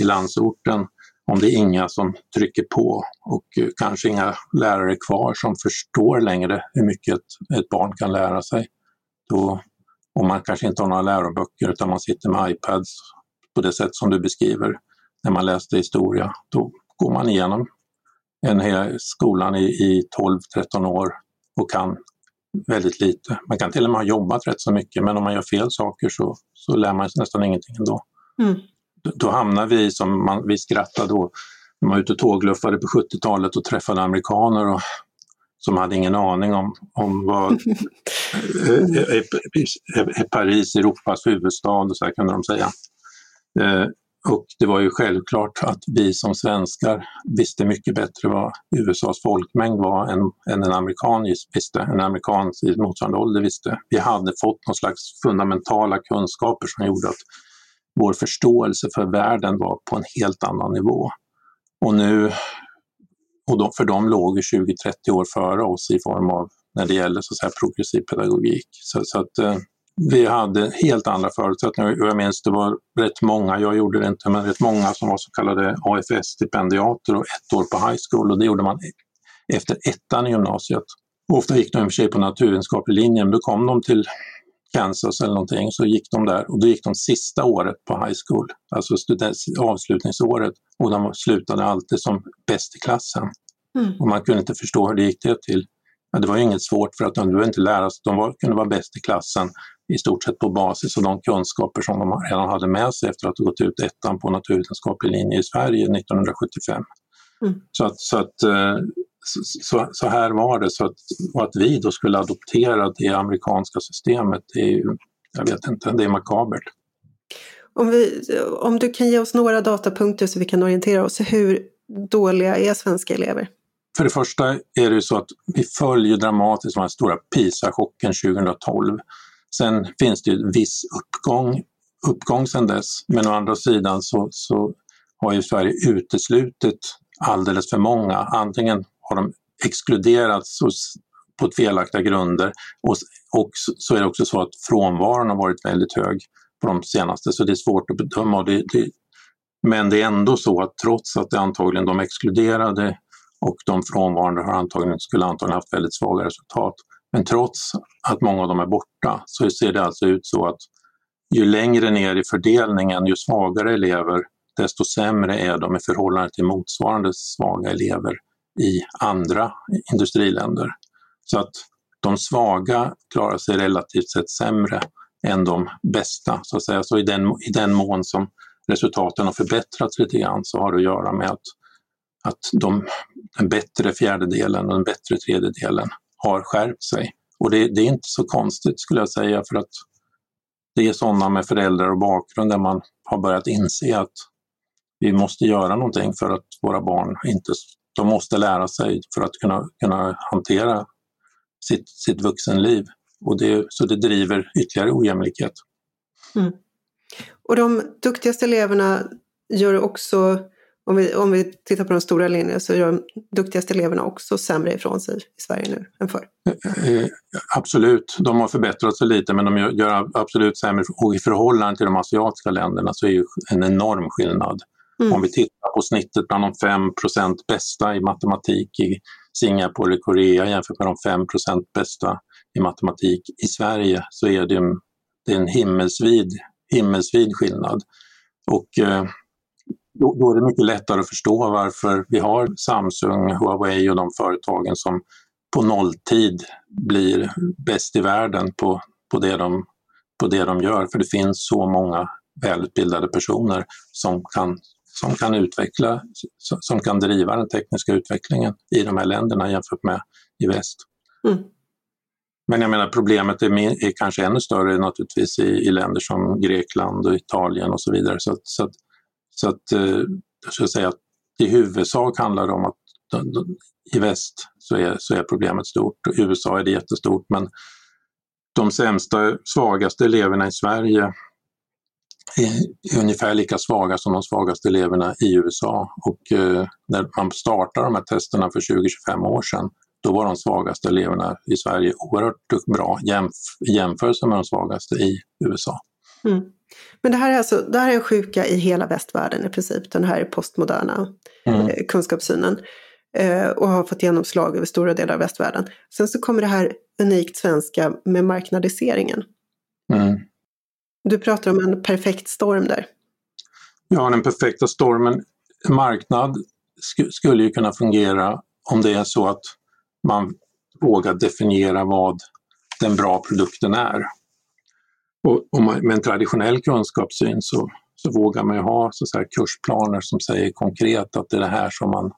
i landsorten om det är inga som trycker på och eh, kanske inga lärare kvar som förstår längre hur mycket ett, ett barn kan lära sig. Då, och man kanske inte har några läroböcker utan man sitter med iPads på det sätt som du beskriver när man läste historia. Då går man igenom en hel skolan i, i 12-13 år och kan väldigt lite. Man kan till och med ha jobbat rätt så mycket men om man gör fel saker så, så lär man sig nästan ingenting ändå. Mm. Då, då hamnar vi som man, vi skrattade då när man var ute och tågluffade på 70-talet och träffade amerikaner och, som hade ingen aning om, om vad är Paris Europas huvudstad och så här kunde de säga. Eh, och det var ju självklart att vi som svenskar visste mycket bättre vad USAs folkmängd var än, än en amerikan visste, en amerikan i motsvarande ålder visste. Vi hade fått någon slags fundamentala kunskaper som gjorde att vår förståelse för världen var på en helt annan nivå. Och nu, och de, för de låg 20-30 år före oss i form av, när det gäller så att säga, progressiv pedagogik. Så, så att, eh, vi hade helt andra förutsättningar. Jag minns det var rätt många, jag gjorde det inte, men rätt många som var så kallade AFS-stipendiater och ett år på high school och det gjorde man efter ettan i gymnasiet. Ofta gick de i och för sig på naturvetenskaplig linje, men då kom de till Kansas eller någonting, så gick de där och då gick de sista året på high school, alltså avslutningsåret och de slutade alltid som bäst i klassen. Mm. Och man kunde inte förstå hur det gick det till. Ja, det var inget svårt för att de behövde inte lära sig, de var, kunde vara bäst i klassen i stort sett på basis av de kunskaper som de redan hade med sig efter att ha gått ut ettan på naturvetenskaplig linje i Sverige 1975. Mm. Så, att, så, att, eh, så, så, här var det, så att, och att vi då skulle adoptera det amerikanska systemet, det är ju, jag vet inte, det är makabert. Om, vi, om du kan ge oss några datapunkter så vi kan orientera oss, hur dåliga är svenska elever? För det första är det ju så att vi följer dramatiskt den stora PISA-chocken 2012 Sen finns det ju viss uppgång, uppgång sedan dess, men å andra sidan så, så har ju Sverige uteslutit alldeles för många. Antingen har de exkluderats på felaktiga grunder. Och, och så är det också så att frånvaron har varit väldigt hög på de senaste, så det är svårt att bedöma. Det, det, men det är ändå så att trots att det antagligen de exkluderade och de frånvarande har antagligen, skulle antagligen haft väldigt svaga resultat. Men trots att många av dem är borta så ser det alltså ut så att ju längre ner i fördelningen, ju svagare elever, desto sämre är de i förhållande till motsvarande svaga elever i andra industriländer. Så att de svaga klarar sig relativt sett sämre än de bästa. Så att säga. Så i den, i den mån som resultaten har förbättrats lite grann så har det att göra med att, att de, den bättre fjärdedelen och den bättre tredjedelen har skärpt sig. Och det, det, är inte så konstigt skulle jag säga för att det är sådana med föräldrar och bakgrund där man har börjat inse att vi måste göra någonting för att våra barn inte, de måste lära sig för att kunna, kunna hantera sitt, sitt vuxenliv. Och det, så det driver ytterligare ojämlikhet. Mm. Och de duktigaste eleverna gör också om vi, om vi tittar på de stora linjerna så gör de duktigaste eleverna också sämre ifrån sig i Sverige nu än förr. Eh, eh, absolut, de har förbättrat sig lite men de gör absolut sämre och i förhållande till de asiatiska länderna så är det en enorm skillnad. Mm. Om vi tittar på snittet bland de 5% bästa i matematik i Singapore eller Korea jämfört med de 5% bästa i matematik i Sverige så är det, det är en himmelsvid, himmelsvid skillnad. Och eh, då, då, är det mycket lättare att förstå varför vi har Samsung, Huawei och de företagen som på nolltid blir bäst i världen på, på, det de, på det de gör. För det finns så många välutbildade personer som kan, som kan utveckla, som kan driva den tekniska utvecklingen i de här länderna jämfört med i väst. Mm. Men jag menar problemet är, är, kanske ännu större naturligtvis i, i länder som Grekland och Italien och så vidare. Så, så att så att eh, jag skulle säga att i huvudsak handlar det om att i väst så är, så är problemet stort. I USA är det jättestort men de sämsta, svagaste eleverna i Sverige är ungefär lika svaga som de svagaste eleverna i USA. Och eh, när man startade de här testerna för 20-25 år sedan, då var de svagaste eleverna i Sverige oerhört bra jämf i jämförelse med de svagaste i USA. Mm. Men det här, är alltså, det här är en sjuka i hela västvärlden i princip, den här postmoderna mm. eh, kunskapssynen. Eh, och har fått genomslag över stora delar av västvärlden. Sen så kommer det här unikt svenska med marknadiseringen. Mm. Du pratar om en perfekt storm där. Ja, den perfekta stormen, marknad sk skulle ju kunna fungera om det är så att man vågar definiera vad den bra produkten är. Och, och med en traditionell kunskapssyn så, så vågar man ju ha så säga, kursplaner som säger konkret att det är det här som man,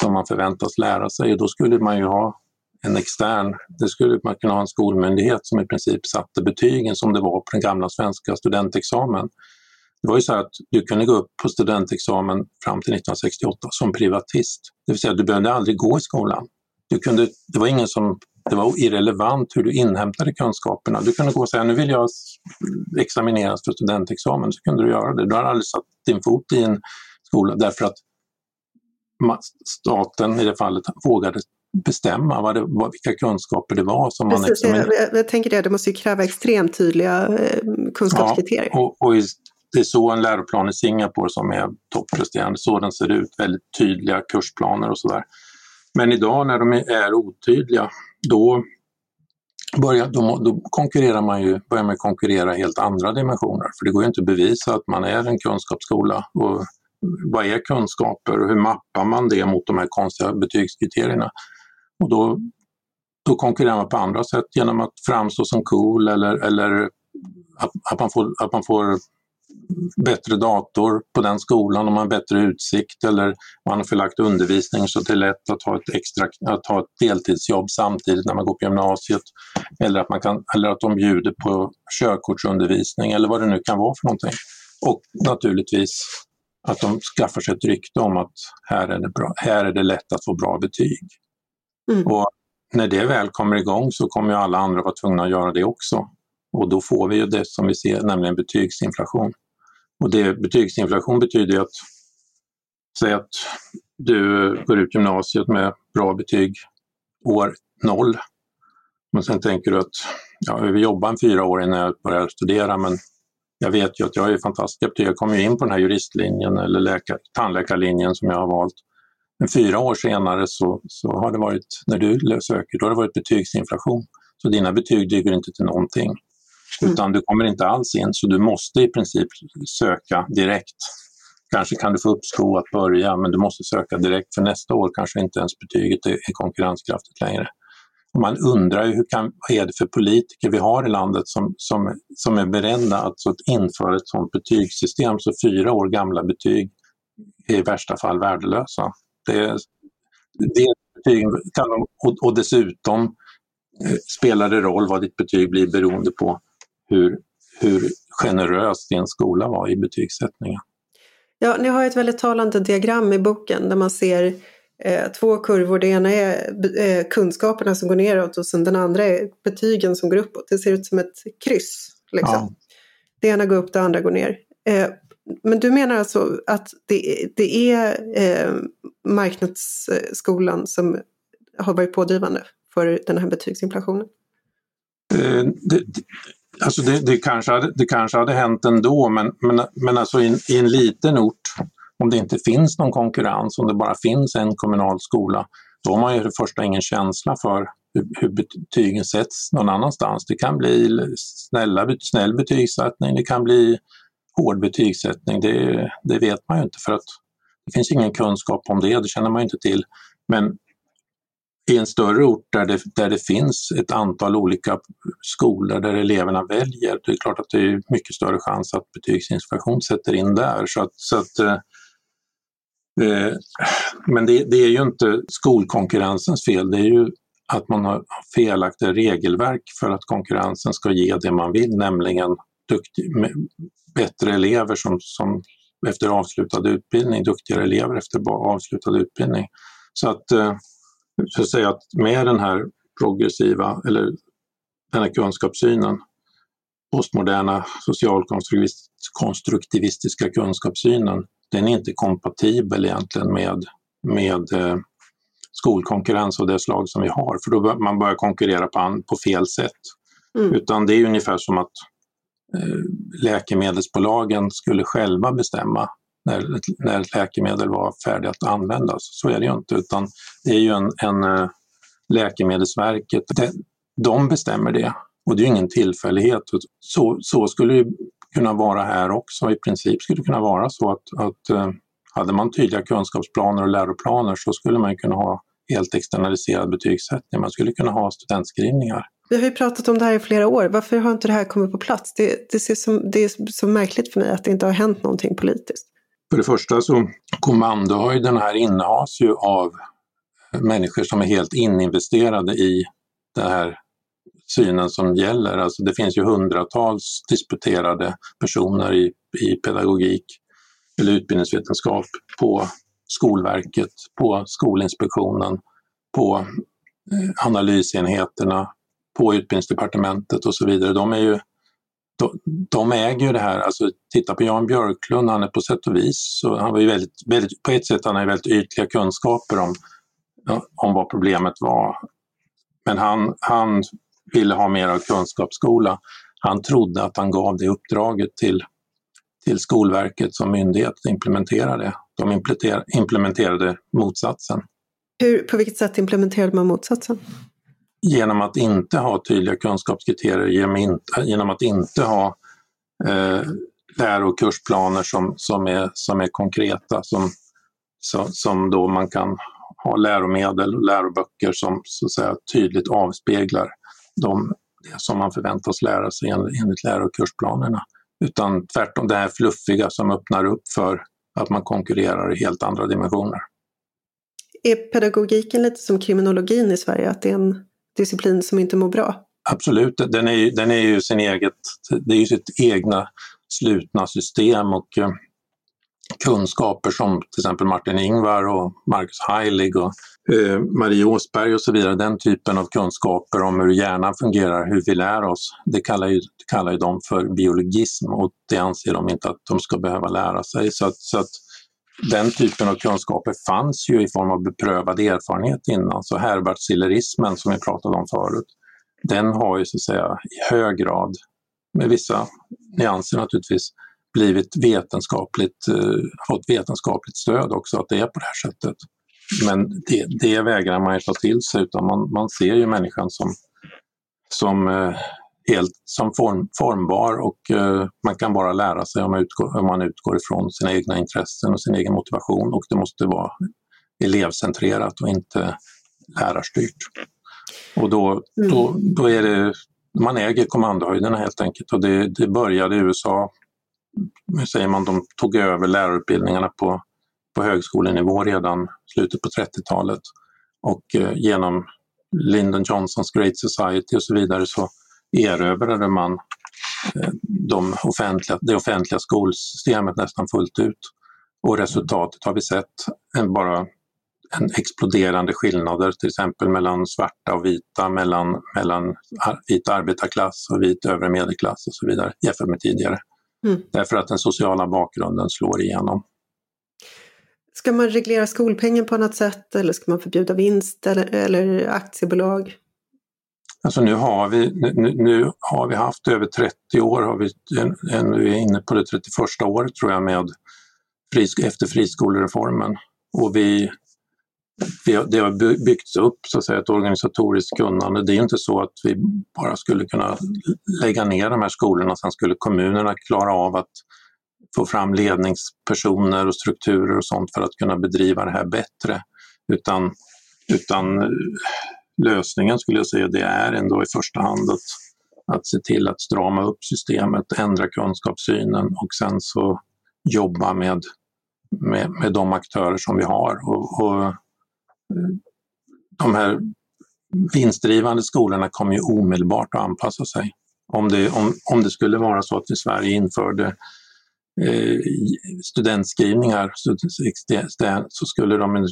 som man förväntas lära sig. Och då skulle man ju ha en extern, det skulle man kunna ha en skolmyndighet som i princip satte betygen som det var på den gamla svenska studentexamen. Det var ju så att du kunde gå upp på studentexamen fram till 1968 som privatist. Det vill säga du behövde aldrig gå i skolan. Du kunde, det var ingen som det var irrelevant hur du inhämtade kunskaperna. Du kunde gå och säga nu vill jag examineras för studentexamen, så kunde du göra det. Du har aldrig satt din fot i en skola därför att staten i det fallet vågade bestämma vad det, vad, vilka kunskaper det var som man examinerade. Jag, jag, tänker det, det måste ju kräva extremt tydliga eh, kunskapskriterier. Ja, och, och det är så en läroplan i Singapore som är toppresterande, så den ser ut, väldigt tydliga kursplaner och sådär. Men idag när de är otydliga, då, börjar, då, då konkurrerar man ju, börjar man konkurrera helt andra dimensioner. För det går ju inte att bevisa att man är en kunskapsskola. Och vad är kunskaper och hur mappar man det mot de här konstiga betygskriterierna? Och då, då konkurrerar man på andra sätt genom att framstå som cool eller, eller att, att, man får, att man får bättre dator på den skolan, om man har bättre utsikt eller man har förlagt undervisning så det är lätt att ha ett, extra, att ha ett deltidsjobb samtidigt när man går på gymnasiet. Eller att, man kan, eller att de bjuder på körkortsundervisning eller vad det nu kan vara för någonting. Och naturligtvis att de skaffar sig ett rykte om att här är det, bra, här är det lätt att få bra betyg. Mm. Och när det väl kommer igång så kommer alla andra vara tvungna att göra det också. Och då får vi ju det som vi ser, nämligen betygsinflation. Och det, betygsinflation betyder att, säg att du går ut gymnasiet med bra betyg år noll. Men sen tänker du att ja, jag vill jobba en fyra år innan jag börjar studera men jag vet ju att jag är fantastisk. Jag kommer ju in på den här juristlinjen eller läkar, tandläkarlinjen som jag har valt. Men fyra år senare så, så har det varit, när du söker, då har det varit betygsinflation. Så dina betyg duger inte till någonting. Mm. Utan du kommer inte alls in, så du måste i princip söka direkt. Kanske kan du få uppskov att börja, men du måste söka direkt för nästa år kanske inte ens betyget är konkurrenskraftigt längre. Och man undrar ju hur kan, vad är det för politiker vi har i landet som, som, som är beredda att, så att införa ett sådant betygssystem så fyra år gamla betyg är i värsta fall värdelösa. Det, det kan de, och, dessutom eh, spelar det roll vad ditt betyg blir beroende på hur, hur generös din skola var i betygssättningen. Ja, ni har ett väldigt talande diagram i boken där man ser eh, två kurvor. Det ena är eh, kunskaperna som går neråt och sen den andra är betygen som går uppåt. Det ser ut som ett kryss. Liksom. Ja. Det ena går upp, det andra går ner. Eh, men du menar alltså att det, det är eh, marknadsskolan som har varit pådrivande för den här betygsinflationen? Eh, det, Alltså det, det, kanske hade, det kanske hade hänt ändå men, men, men alltså i, i en liten ort, om det inte finns någon konkurrens, om det bara finns en kommunal skola, då har man ju det första ingen känsla för hur, hur betygen sätts någon annanstans. Det kan bli snälla, snäll betygssättning, det kan bli hård betygssättning. Det, det vet man ju inte för att det finns ingen kunskap om det, det känner man inte till. Men i en större ort där det, där det finns ett antal olika skolor där eleverna väljer, det är klart att det är mycket större chans att betygsinspektion sätter in där. Så att, så att eh, eh men det, det, är ju inte skolkonkurrensens fel, det är ju att man har felaktiga regelverk för att konkurrensen ska ge det man vill, nämligen duktig, bättre elever som, som efter avslutad utbildning, duktigare elever efter avslutad utbildning. Så att eh, så säga att med den här progressiva eller den här kunskapssynen, postmoderna socialkonstruktivistiska kunskapssynen, den är inte kompatibel egentligen med, med eh, skolkonkurrens av det slag som vi har, för då bör man börjar konkurrera på, på fel sätt. Mm. Utan det är ungefär som att Eh, läkemedelsbolagen skulle själva bestämma när, när ett läkemedel var färdigt att användas. Så är det ju inte, utan det är ju en, en eh, Läkemedelsverket, det, de bestämmer det. Och det är ingen tillfällighet. Så, så skulle det kunna vara här också. I princip skulle det kunna vara så att, att eh, hade man tydliga kunskapsplaner och läroplaner så skulle man kunna ha helt externaliserad betygssättning. Man skulle kunna ha studentskrivningar. Vi har ju pratat om det här i flera år. Varför har inte det här kommit på plats? Det, det, ser som, det är så märkligt för mig att det inte har hänt någonting politiskt. För det första så kommandohöjden här innehas ju av människor som är helt ininvesterade i den här synen som gäller. Alltså det finns ju hundratals disputerade personer i, i pedagogik eller utbildningsvetenskap på Skolverket, på Skolinspektionen, på eh, analysenheterna, på Utbildningsdepartementet och så vidare. De, är ju, de, de äger ju det här. Alltså, titta på Jan Björklund, han är på sätt och vis, så han var ju väldigt, väldigt, på ett sätt han har väldigt ytliga kunskaper om, om vad problemet var. Men han, han ville ha mer av kunskapsskola. Han trodde att han gav det uppdraget till, till Skolverket som myndighet att implementera det. De implementerade motsatsen. Hur, på vilket sätt implementerade man motsatsen? Genom att inte ha tydliga kunskapskriterier, genom, inte, genom att inte ha eh, läro och kursplaner som, som, är, som är konkreta, som, som, som då man kan ha läromedel och läroböcker som så att säga, tydligt avspeglar de, det som man förväntas lära sig enligt läro och kursplanerna. Utan tvärtom det här fluffiga som öppnar upp för att man konkurrerar i helt andra dimensioner. Är pedagogiken lite som kriminologin i Sverige, att det är en disciplin som inte mår bra? Absolut, den är, den är ju sin eget, det är ju sitt egna slutna system och eh, kunskaper som till exempel Martin Ingvar och Marcus Heilig och eh, Marie Åsberg och så vidare, den typen av kunskaper om hur hjärnan fungerar, hur vi lär oss, det kallar ju, kallar ju de för biologism och det anser de inte att de ska behöva lära sig. Så att, så att den typen av kunskaper fanns ju i form av beprövad erfarenhet innan, så Herbert-sillerismen som vi pratade om förut, den har ju så att säga i hög grad, med vissa nyanser naturligtvis, blivit vetenskapligt, eh, fått vetenskapligt stöd också att det är på det här sättet. Men det, det vägrar man ju ta till sig utan man, man ser ju människan som, som eh, helt som form, formbar och eh, man kan bara lära sig om man, utgår, om man utgår ifrån sina egna intressen och sin egen motivation och det måste vara elevcentrerat och inte lärarstyrt. Och då, mm. då, då är det, man äger kommandohöjderna helt enkelt och det, det började i USA hur säger man, de tog över lärarutbildningarna på, på högskolenivå redan slutet på 30-talet. Och eh, genom Lyndon Johnsons Great Society och så vidare så erövrade man eh, de offentliga, det offentliga skolsystemet nästan fullt ut. Och resultatet har vi sett, en, bara en exploderande skillnader till exempel mellan svarta och vita, mellan, mellan vit arbetarklass och vit övre medelklass och så vidare jämfört med tidigare. Mm. Därför att den sociala bakgrunden slår igenom. Ska man reglera skolpengen på annat sätt eller ska man förbjuda vinst eller, eller aktiebolag? Alltså nu har vi, nu, nu, har vi haft över 30 år, har vi, nu är inne på det 31 året tror jag med efter friskolereformen. Och vi det har byggts upp så att säga, ett organisatoriskt kunnande. Det är inte så att vi bara skulle kunna lägga ner de här skolorna, sen skulle kommunerna klara av att få fram ledningspersoner och strukturer och sånt för att kunna bedriva det här bättre. Utan, utan lösningen skulle jag säga det är ändå i första hand att, att se till att strama upp systemet, ändra kunskapssynen och sen så jobba med, med, med de aktörer som vi har. Och, och de här vinstdrivande skolorna kommer ju omedelbart att anpassa sig. Om det, om, om det skulle vara så att i Sverige införde eh, studentskrivningar så, skulle de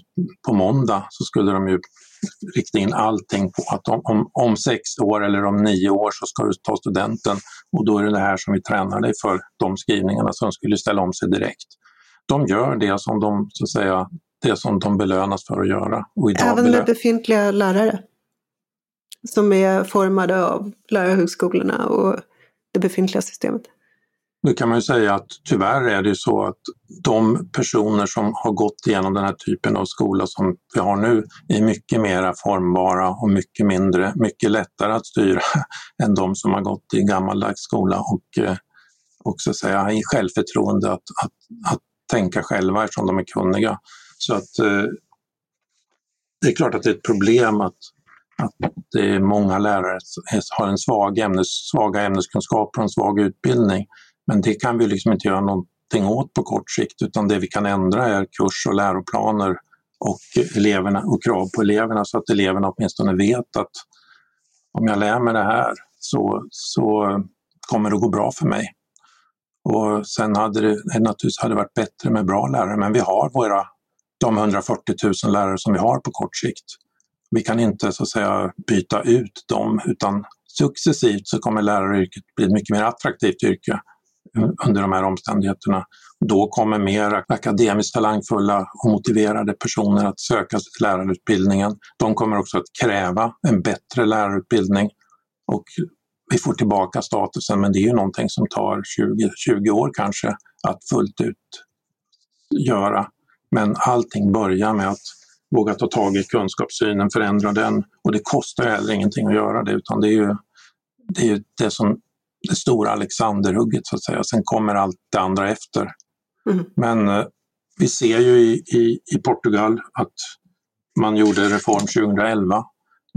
på måndag så skulle de ju rikta in allting på att om, om, om, sex år eller om nio år så ska du ta studenten och då är det det här som vi tränar dig för, de skrivningarna, som skulle ställa om sig direkt. De gör det som de så att säga det som de belönas för att göra. Även med befintliga lärare? Som är formade av lärarhögskolorna och det befintliga systemet? Nu kan man ju säga att tyvärr är det så att de personer som har gått igenom den här typen av skola som vi har nu är mycket mer formbara och mycket mindre, mycket lättare att styra än de som har gått i gammaldags skola och eh, också säga i självförtroende att, att, att tänka själva eftersom de är kunniga. Så att eh, det är klart att det är ett problem att, att det är många lärare som har en svag ämnes, svaga ämneskunskaper och en svag utbildning. Men det kan vi liksom inte göra någonting åt på kort sikt utan det vi kan ändra är kurs och läroplaner och, eleverna, och krav på eleverna så att eleverna åtminstone vet att om jag lär mig det här så, så kommer det gå bra för mig. Och sen hade det, det naturligtvis hade varit bättre med bra lärare, men vi har våra, de 140 000 lärare som vi har på kort sikt. Vi kan inte så att säga byta ut dem utan successivt så kommer läraryrket bli ett mycket mer attraktivt yrke under de här omständigheterna. Då kommer mer akademiskt talangfulla och motiverade personer att söka sig till lärarutbildningen. De kommer också att kräva en bättre lärarutbildning och vi får tillbaka statusen men det är ju någonting som tar 20, 20 år kanske att fullt ut göra. Men allting börjar med att våga ta tag i kunskapssynen, förändra den och det kostar heller ingenting att göra det utan det är ju det, är det som det stora Alexanderhugget så att säga. Sen kommer allt det andra efter. Mm. Men eh, vi ser ju i, i, i Portugal att man gjorde reform 2011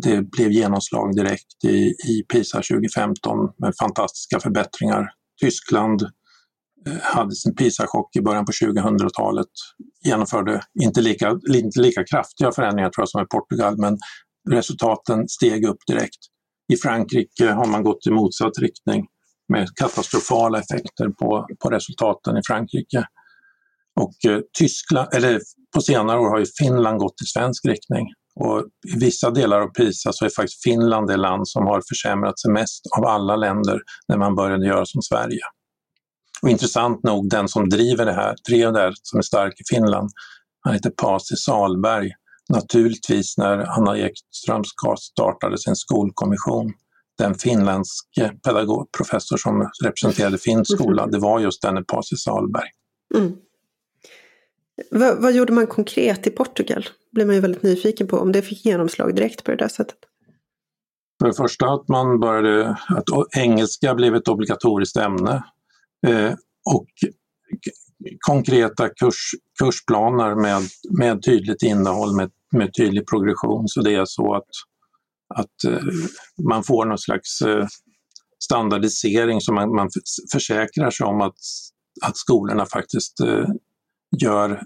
det blev genomslag direkt i, i PISA 2015 med fantastiska förbättringar. Tyskland eh, hade sin PISA-chock i början på 2000-talet, genomförde inte lika, inte lika kraftiga förändringar tror jag som i Portugal, men resultaten steg upp direkt. I Frankrike har man gått i motsatt riktning med katastrofala effekter på, på resultaten i Frankrike. Och eh, Tyskland, eller på senare år har ju Finland gått i svensk riktning. Och I vissa delar av PISA så är faktiskt Finland det land som har försämrat sig mest av alla länder när man började göra som Sverige. Och intressant nog, den som driver det här, drev det här, som är stark i Finland, han heter Pasi Salberg. Naturligtvis när Anna Ekström startade sin skolkommission, den finländske pedagog, professor som representerade finsk skola, det var just denne Pasi Salberg. Mm. Vad, vad, gjorde man konkret i Portugal? blir man ju väldigt nyfiken på om det fick genomslag direkt på det där sättet. För det första att man började, att engelska blev ett obligatoriskt ämne eh, och konkreta kurs, kursplaner med, med tydligt innehåll, med, med tydlig progression. Så det är så att, att eh, man får någon slags eh, standardisering så man, man försäkrar sig om att, att skolorna faktiskt eh, gör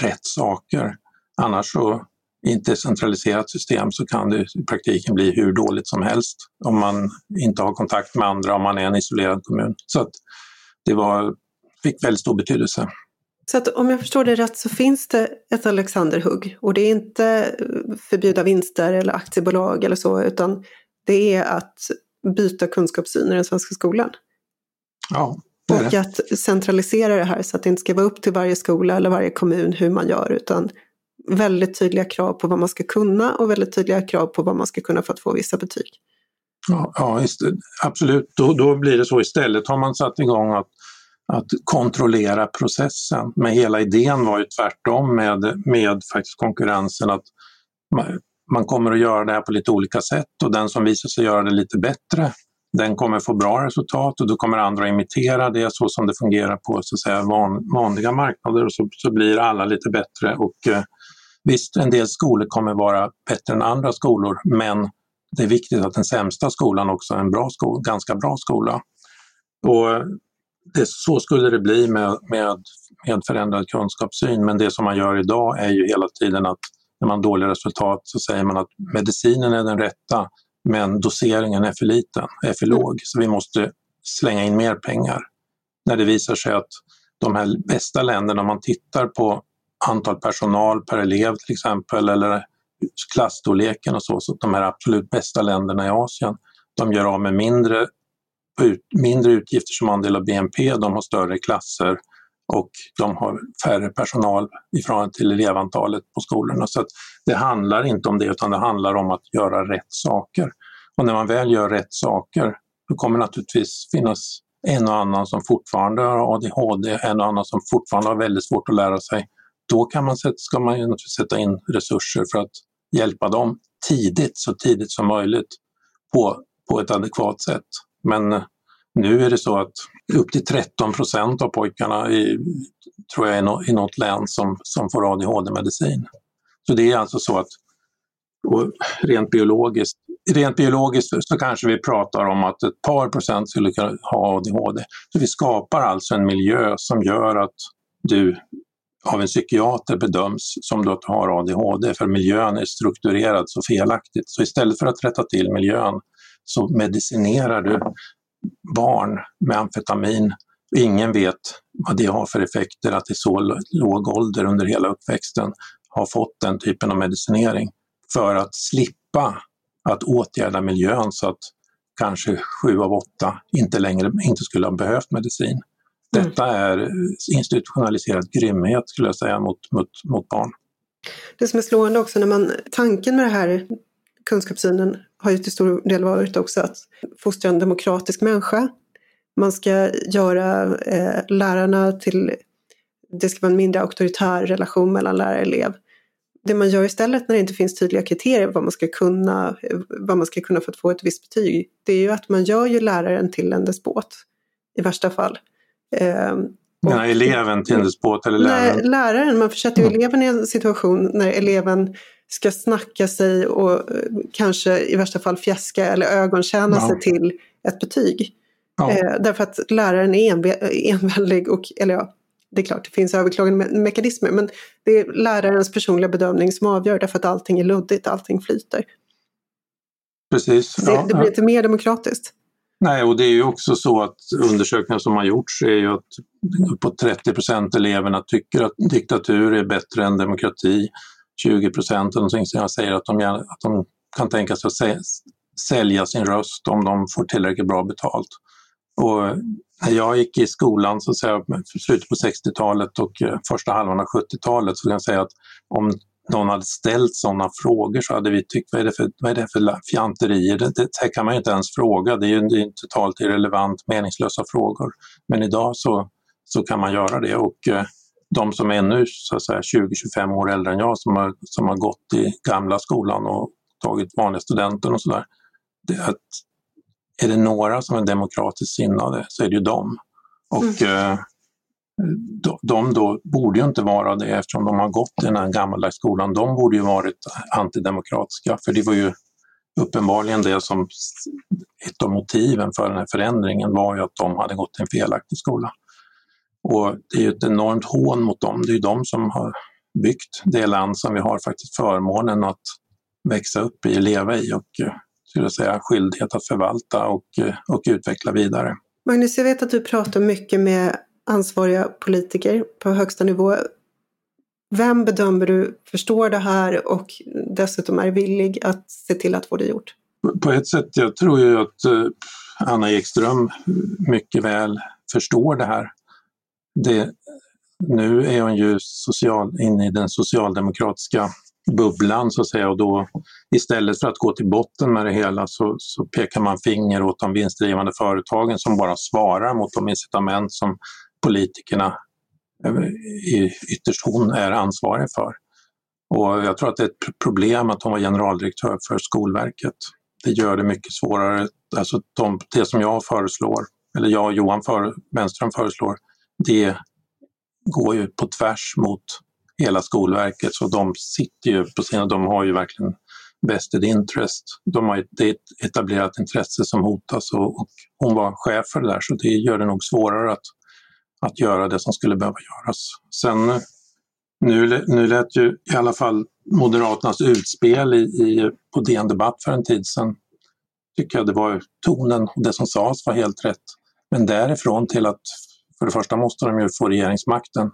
rätt saker. Annars så i ett decentraliserat system så kan det i praktiken bli hur dåligt som helst om man inte har kontakt med andra, om man är en isolerad kommun. Så att det var, fick väldigt stor betydelse. Så att om jag förstår det rätt så finns det ett Alexanderhugg och det är inte förbjuda vinster eller aktiebolag eller så utan det är att byta kunskapssyn i den svenska skolan. Ja, och att centralisera det här så att det inte ska vara upp till varje skola eller varje kommun hur man gör utan väldigt tydliga krav på vad man ska kunna och väldigt tydliga krav på vad man ska kunna för att få vissa betyg. Ja, ja absolut. Då, då blir det så. Istället har man satt igång att, att kontrollera processen. Men hela idén var ju tvärtom med, med faktiskt konkurrensen att man, man kommer att göra det här på lite olika sätt och den som visar sig göra det lite bättre den kommer få bra resultat och då kommer andra att imitera det så som det fungerar på så att säga, van, vanliga marknader och så, så blir alla lite bättre och eh, Visst, en del skolor kommer vara bättre än andra skolor, men det är viktigt att den sämsta skolan också är en bra sko ganska bra skola. Och det, så skulle det bli med, med, med förändrad kunskapssyn, men det som man gör idag är ju hela tiden att när man har dåliga resultat så säger man att medicinen är den rätta, men doseringen är för liten, är för låg, så vi måste slänga in mer pengar. När det visar sig att de här bästa länderna, om man tittar på antal personal per elev till exempel eller klassstorleken och så, så de här absolut bästa länderna i Asien, de gör av med mindre, mindre utgifter som andel av BNP, de har större klasser och de har färre personal i förhållande till elevantalet på skolorna. Så det handlar inte om det utan det handlar om att göra rätt saker. Och när man väl gör rätt saker, då kommer det naturligtvis finnas en och annan som fortfarande har ADHD, en och annan som fortfarande har väldigt svårt att lära sig, då kan man, ska man sätta in resurser för att hjälpa dem tidigt, så tidigt som möjligt på, på ett adekvat sätt. Men eh, nu är det så att upp till 13 procent av pojkarna i, tror jag är i något län som, som får ADHD-medicin. Så det är alltså så att rent biologiskt, rent biologiskt så kanske vi pratar om att ett par procent skulle kunna ha ADHD. Så vi skapar alltså en miljö som gör att du av en psykiater bedöms som att du har ADHD för miljön är strukturerad så felaktigt. Så istället för att rätta till miljön så medicinerar du barn med amfetamin. Ingen vet vad det har för effekter att i så låg ålder under hela uppväxten ha fått den typen av medicinering för att slippa att åtgärda miljön så att kanske sju av åtta inte längre inte skulle ha behövt medicin. Mm. Detta är institutionaliserad grymhet skulle jag säga mot, mot, mot barn. Det som är slående också när man, tanken med det här kunskapssynen har ju till stor del varit också att fostra en demokratisk människa. Man ska göra eh, lärarna till, det ska vara en mindre auktoritär relation mellan lärare och elev. Det man gör istället när det inte finns tydliga kriterier vad man ska kunna, vad man ska kunna för att få ett visst betyg, det är ju att man gör ju läraren till en despot i värsta fall. Eh, och, eleven till en despot eller läraren? Nej, läraren. Man försätter ju mm. eleven i en situation när eleven ska snacka sig och eh, kanske i värsta fall fjäska eller ögontjäna ja. sig till ett betyg. Ja. Eh, därför att läraren är enväldig och, eller ja, det är klart det finns överklagande mekanismer men det är lärarens personliga bedömning som avgör därför att allting är luddigt, allting flyter. Precis. Ja, det, det blir inte mer demokratiskt. Nej, och det är ju också så att undersökningar som har gjorts är ju att uppåt 30 procent eleverna tycker att diktatur är bättre än demokrati. 20 procent säger att de, att de kan tänka sig att sälja sin röst om de får tillräckligt bra betalt. Och när jag gick i skolan, så säga, slutet på 60-talet och eh, första halvan av 70-talet, så kan jag säga att om någon hade ställt sådana frågor så hade vi tyckt, vad är det för, vad är det för fjanterier? Det, det här kan man ju inte ens fråga, det är ju det är totalt irrelevant, meningslösa frågor. Men idag så, så kan man göra det och eh, de som är ännu 20-25 år äldre än jag som har, som har gått i gamla skolan och tagit vanliga studenten och sådär. Är det några som är demokratiskt sinnade så är det ju dem. Och mm. eh, de, de då borde ju inte vara det eftersom de har gått i den här gammaldags skolan. De borde ju varit antidemokratiska för det var ju uppenbarligen det som ett av motiven för den här förändringen var ju att de hade gått i en felaktig skola. Och det är ju ett enormt hån mot dem. Det är ju de som har byggt det land som vi har faktiskt förmånen att växa upp i, leva i och eh, skulle säga, skyldighet att förvalta och, eh, och utveckla vidare. Magnus, jag vet att du pratar mycket med ansvariga politiker på högsta nivå. Vem bedömer du förstår det här och dessutom är villig att se till att få det gjort? På ett sätt, jag tror ju att eh, Anna Ekström mycket väl förstår det här det, nu är hon ju social, inne i den socialdemokratiska bubblan så att säga och då istället för att gå till botten med det hela så, så pekar man finger åt de vinstdrivande företagen som bara svarar mot de incitament som politikerna, eh, i ytterst hon, är ansvarig för. Och jag tror att det är ett problem att hon var generaldirektör för Skolverket. Det gör det mycket svårare. Alltså de, det som jag föreslår, eller jag och Johan för, Wenström föreslår, det går ju på tvärs mot hela Skolverket så de sitter ju på sina, de har ju verkligen vested interest. De har ett etablerat intresse som hotas och, och, hon var chef för det där så det gör det nog svårare att, att göra det som skulle behöva göras. Sen nu, nu lät ju i alla fall Moderaternas utspel i, i, på DN Debatt för en tid sedan, tycker jag det var tonen och det som sades var helt rätt. Men därifrån till att för det första måste de ju få regeringsmakten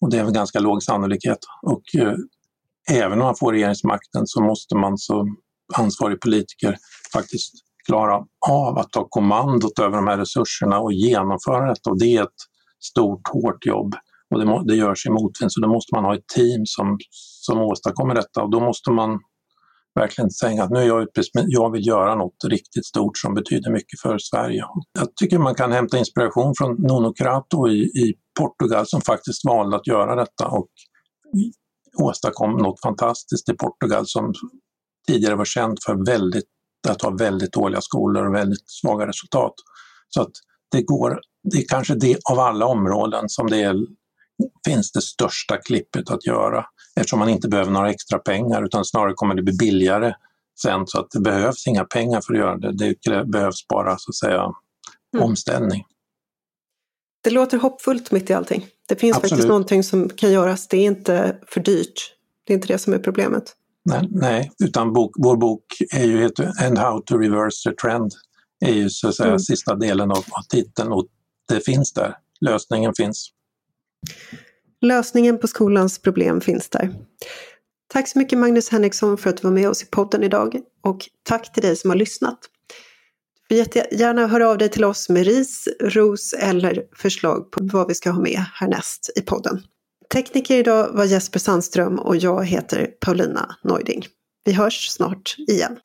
och det är väl ganska låg sannolikhet. Och eh, även om man får regeringsmakten så måste man som ansvarig politiker faktiskt klara av att ta kommandot över de här resurserna och genomföra detta. Och det är ett stort, hårt jobb och det, må, det görs i motvind så då måste man ha ett team som, som åstadkommer detta och då måste man verkligen säga att nu är jag ute, jag vill göra något riktigt stort som betyder mycket för Sverige. Jag tycker man kan hämta inspiration från Nuno Crato i, i Portugal som faktiskt valde att göra detta och åstadkom något fantastiskt i Portugal som tidigare var känt för väldigt, att ha väldigt dåliga skolor och väldigt svaga resultat. Så att det går, det är kanske det av alla områden som det är, finns det största klippet att göra eftersom man inte behöver några extra pengar utan snarare kommer det bli billigare sen så att det behövs inga pengar för att göra det. Det behövs bara så att säga mm. omställning. Det låter hoppfullt mitt i allting. Det finns Absolut. faktiskt någonting som kan göras. Det är inte för dyrt. Det är inte det som är problemet. Nej, nej utan bok, vår bok är ju heter And how to reverse the trend är ju så att säga mm. sista delen av, av titeln och det finns där. Lösningen finns. Lösningen på skolans problem finns där. Tack så mycket Magnus Henriksson för att du var med oss i podden idag och tack till dig som har lyssnat. Du får jättegärna höra av dig till oss med ris, ros eller förslag på vad vi ska ha med härnäst i podden. Tekniker idag var Jesper Sandström och jag heter Paulina Neuding. Vi hörs snart igen.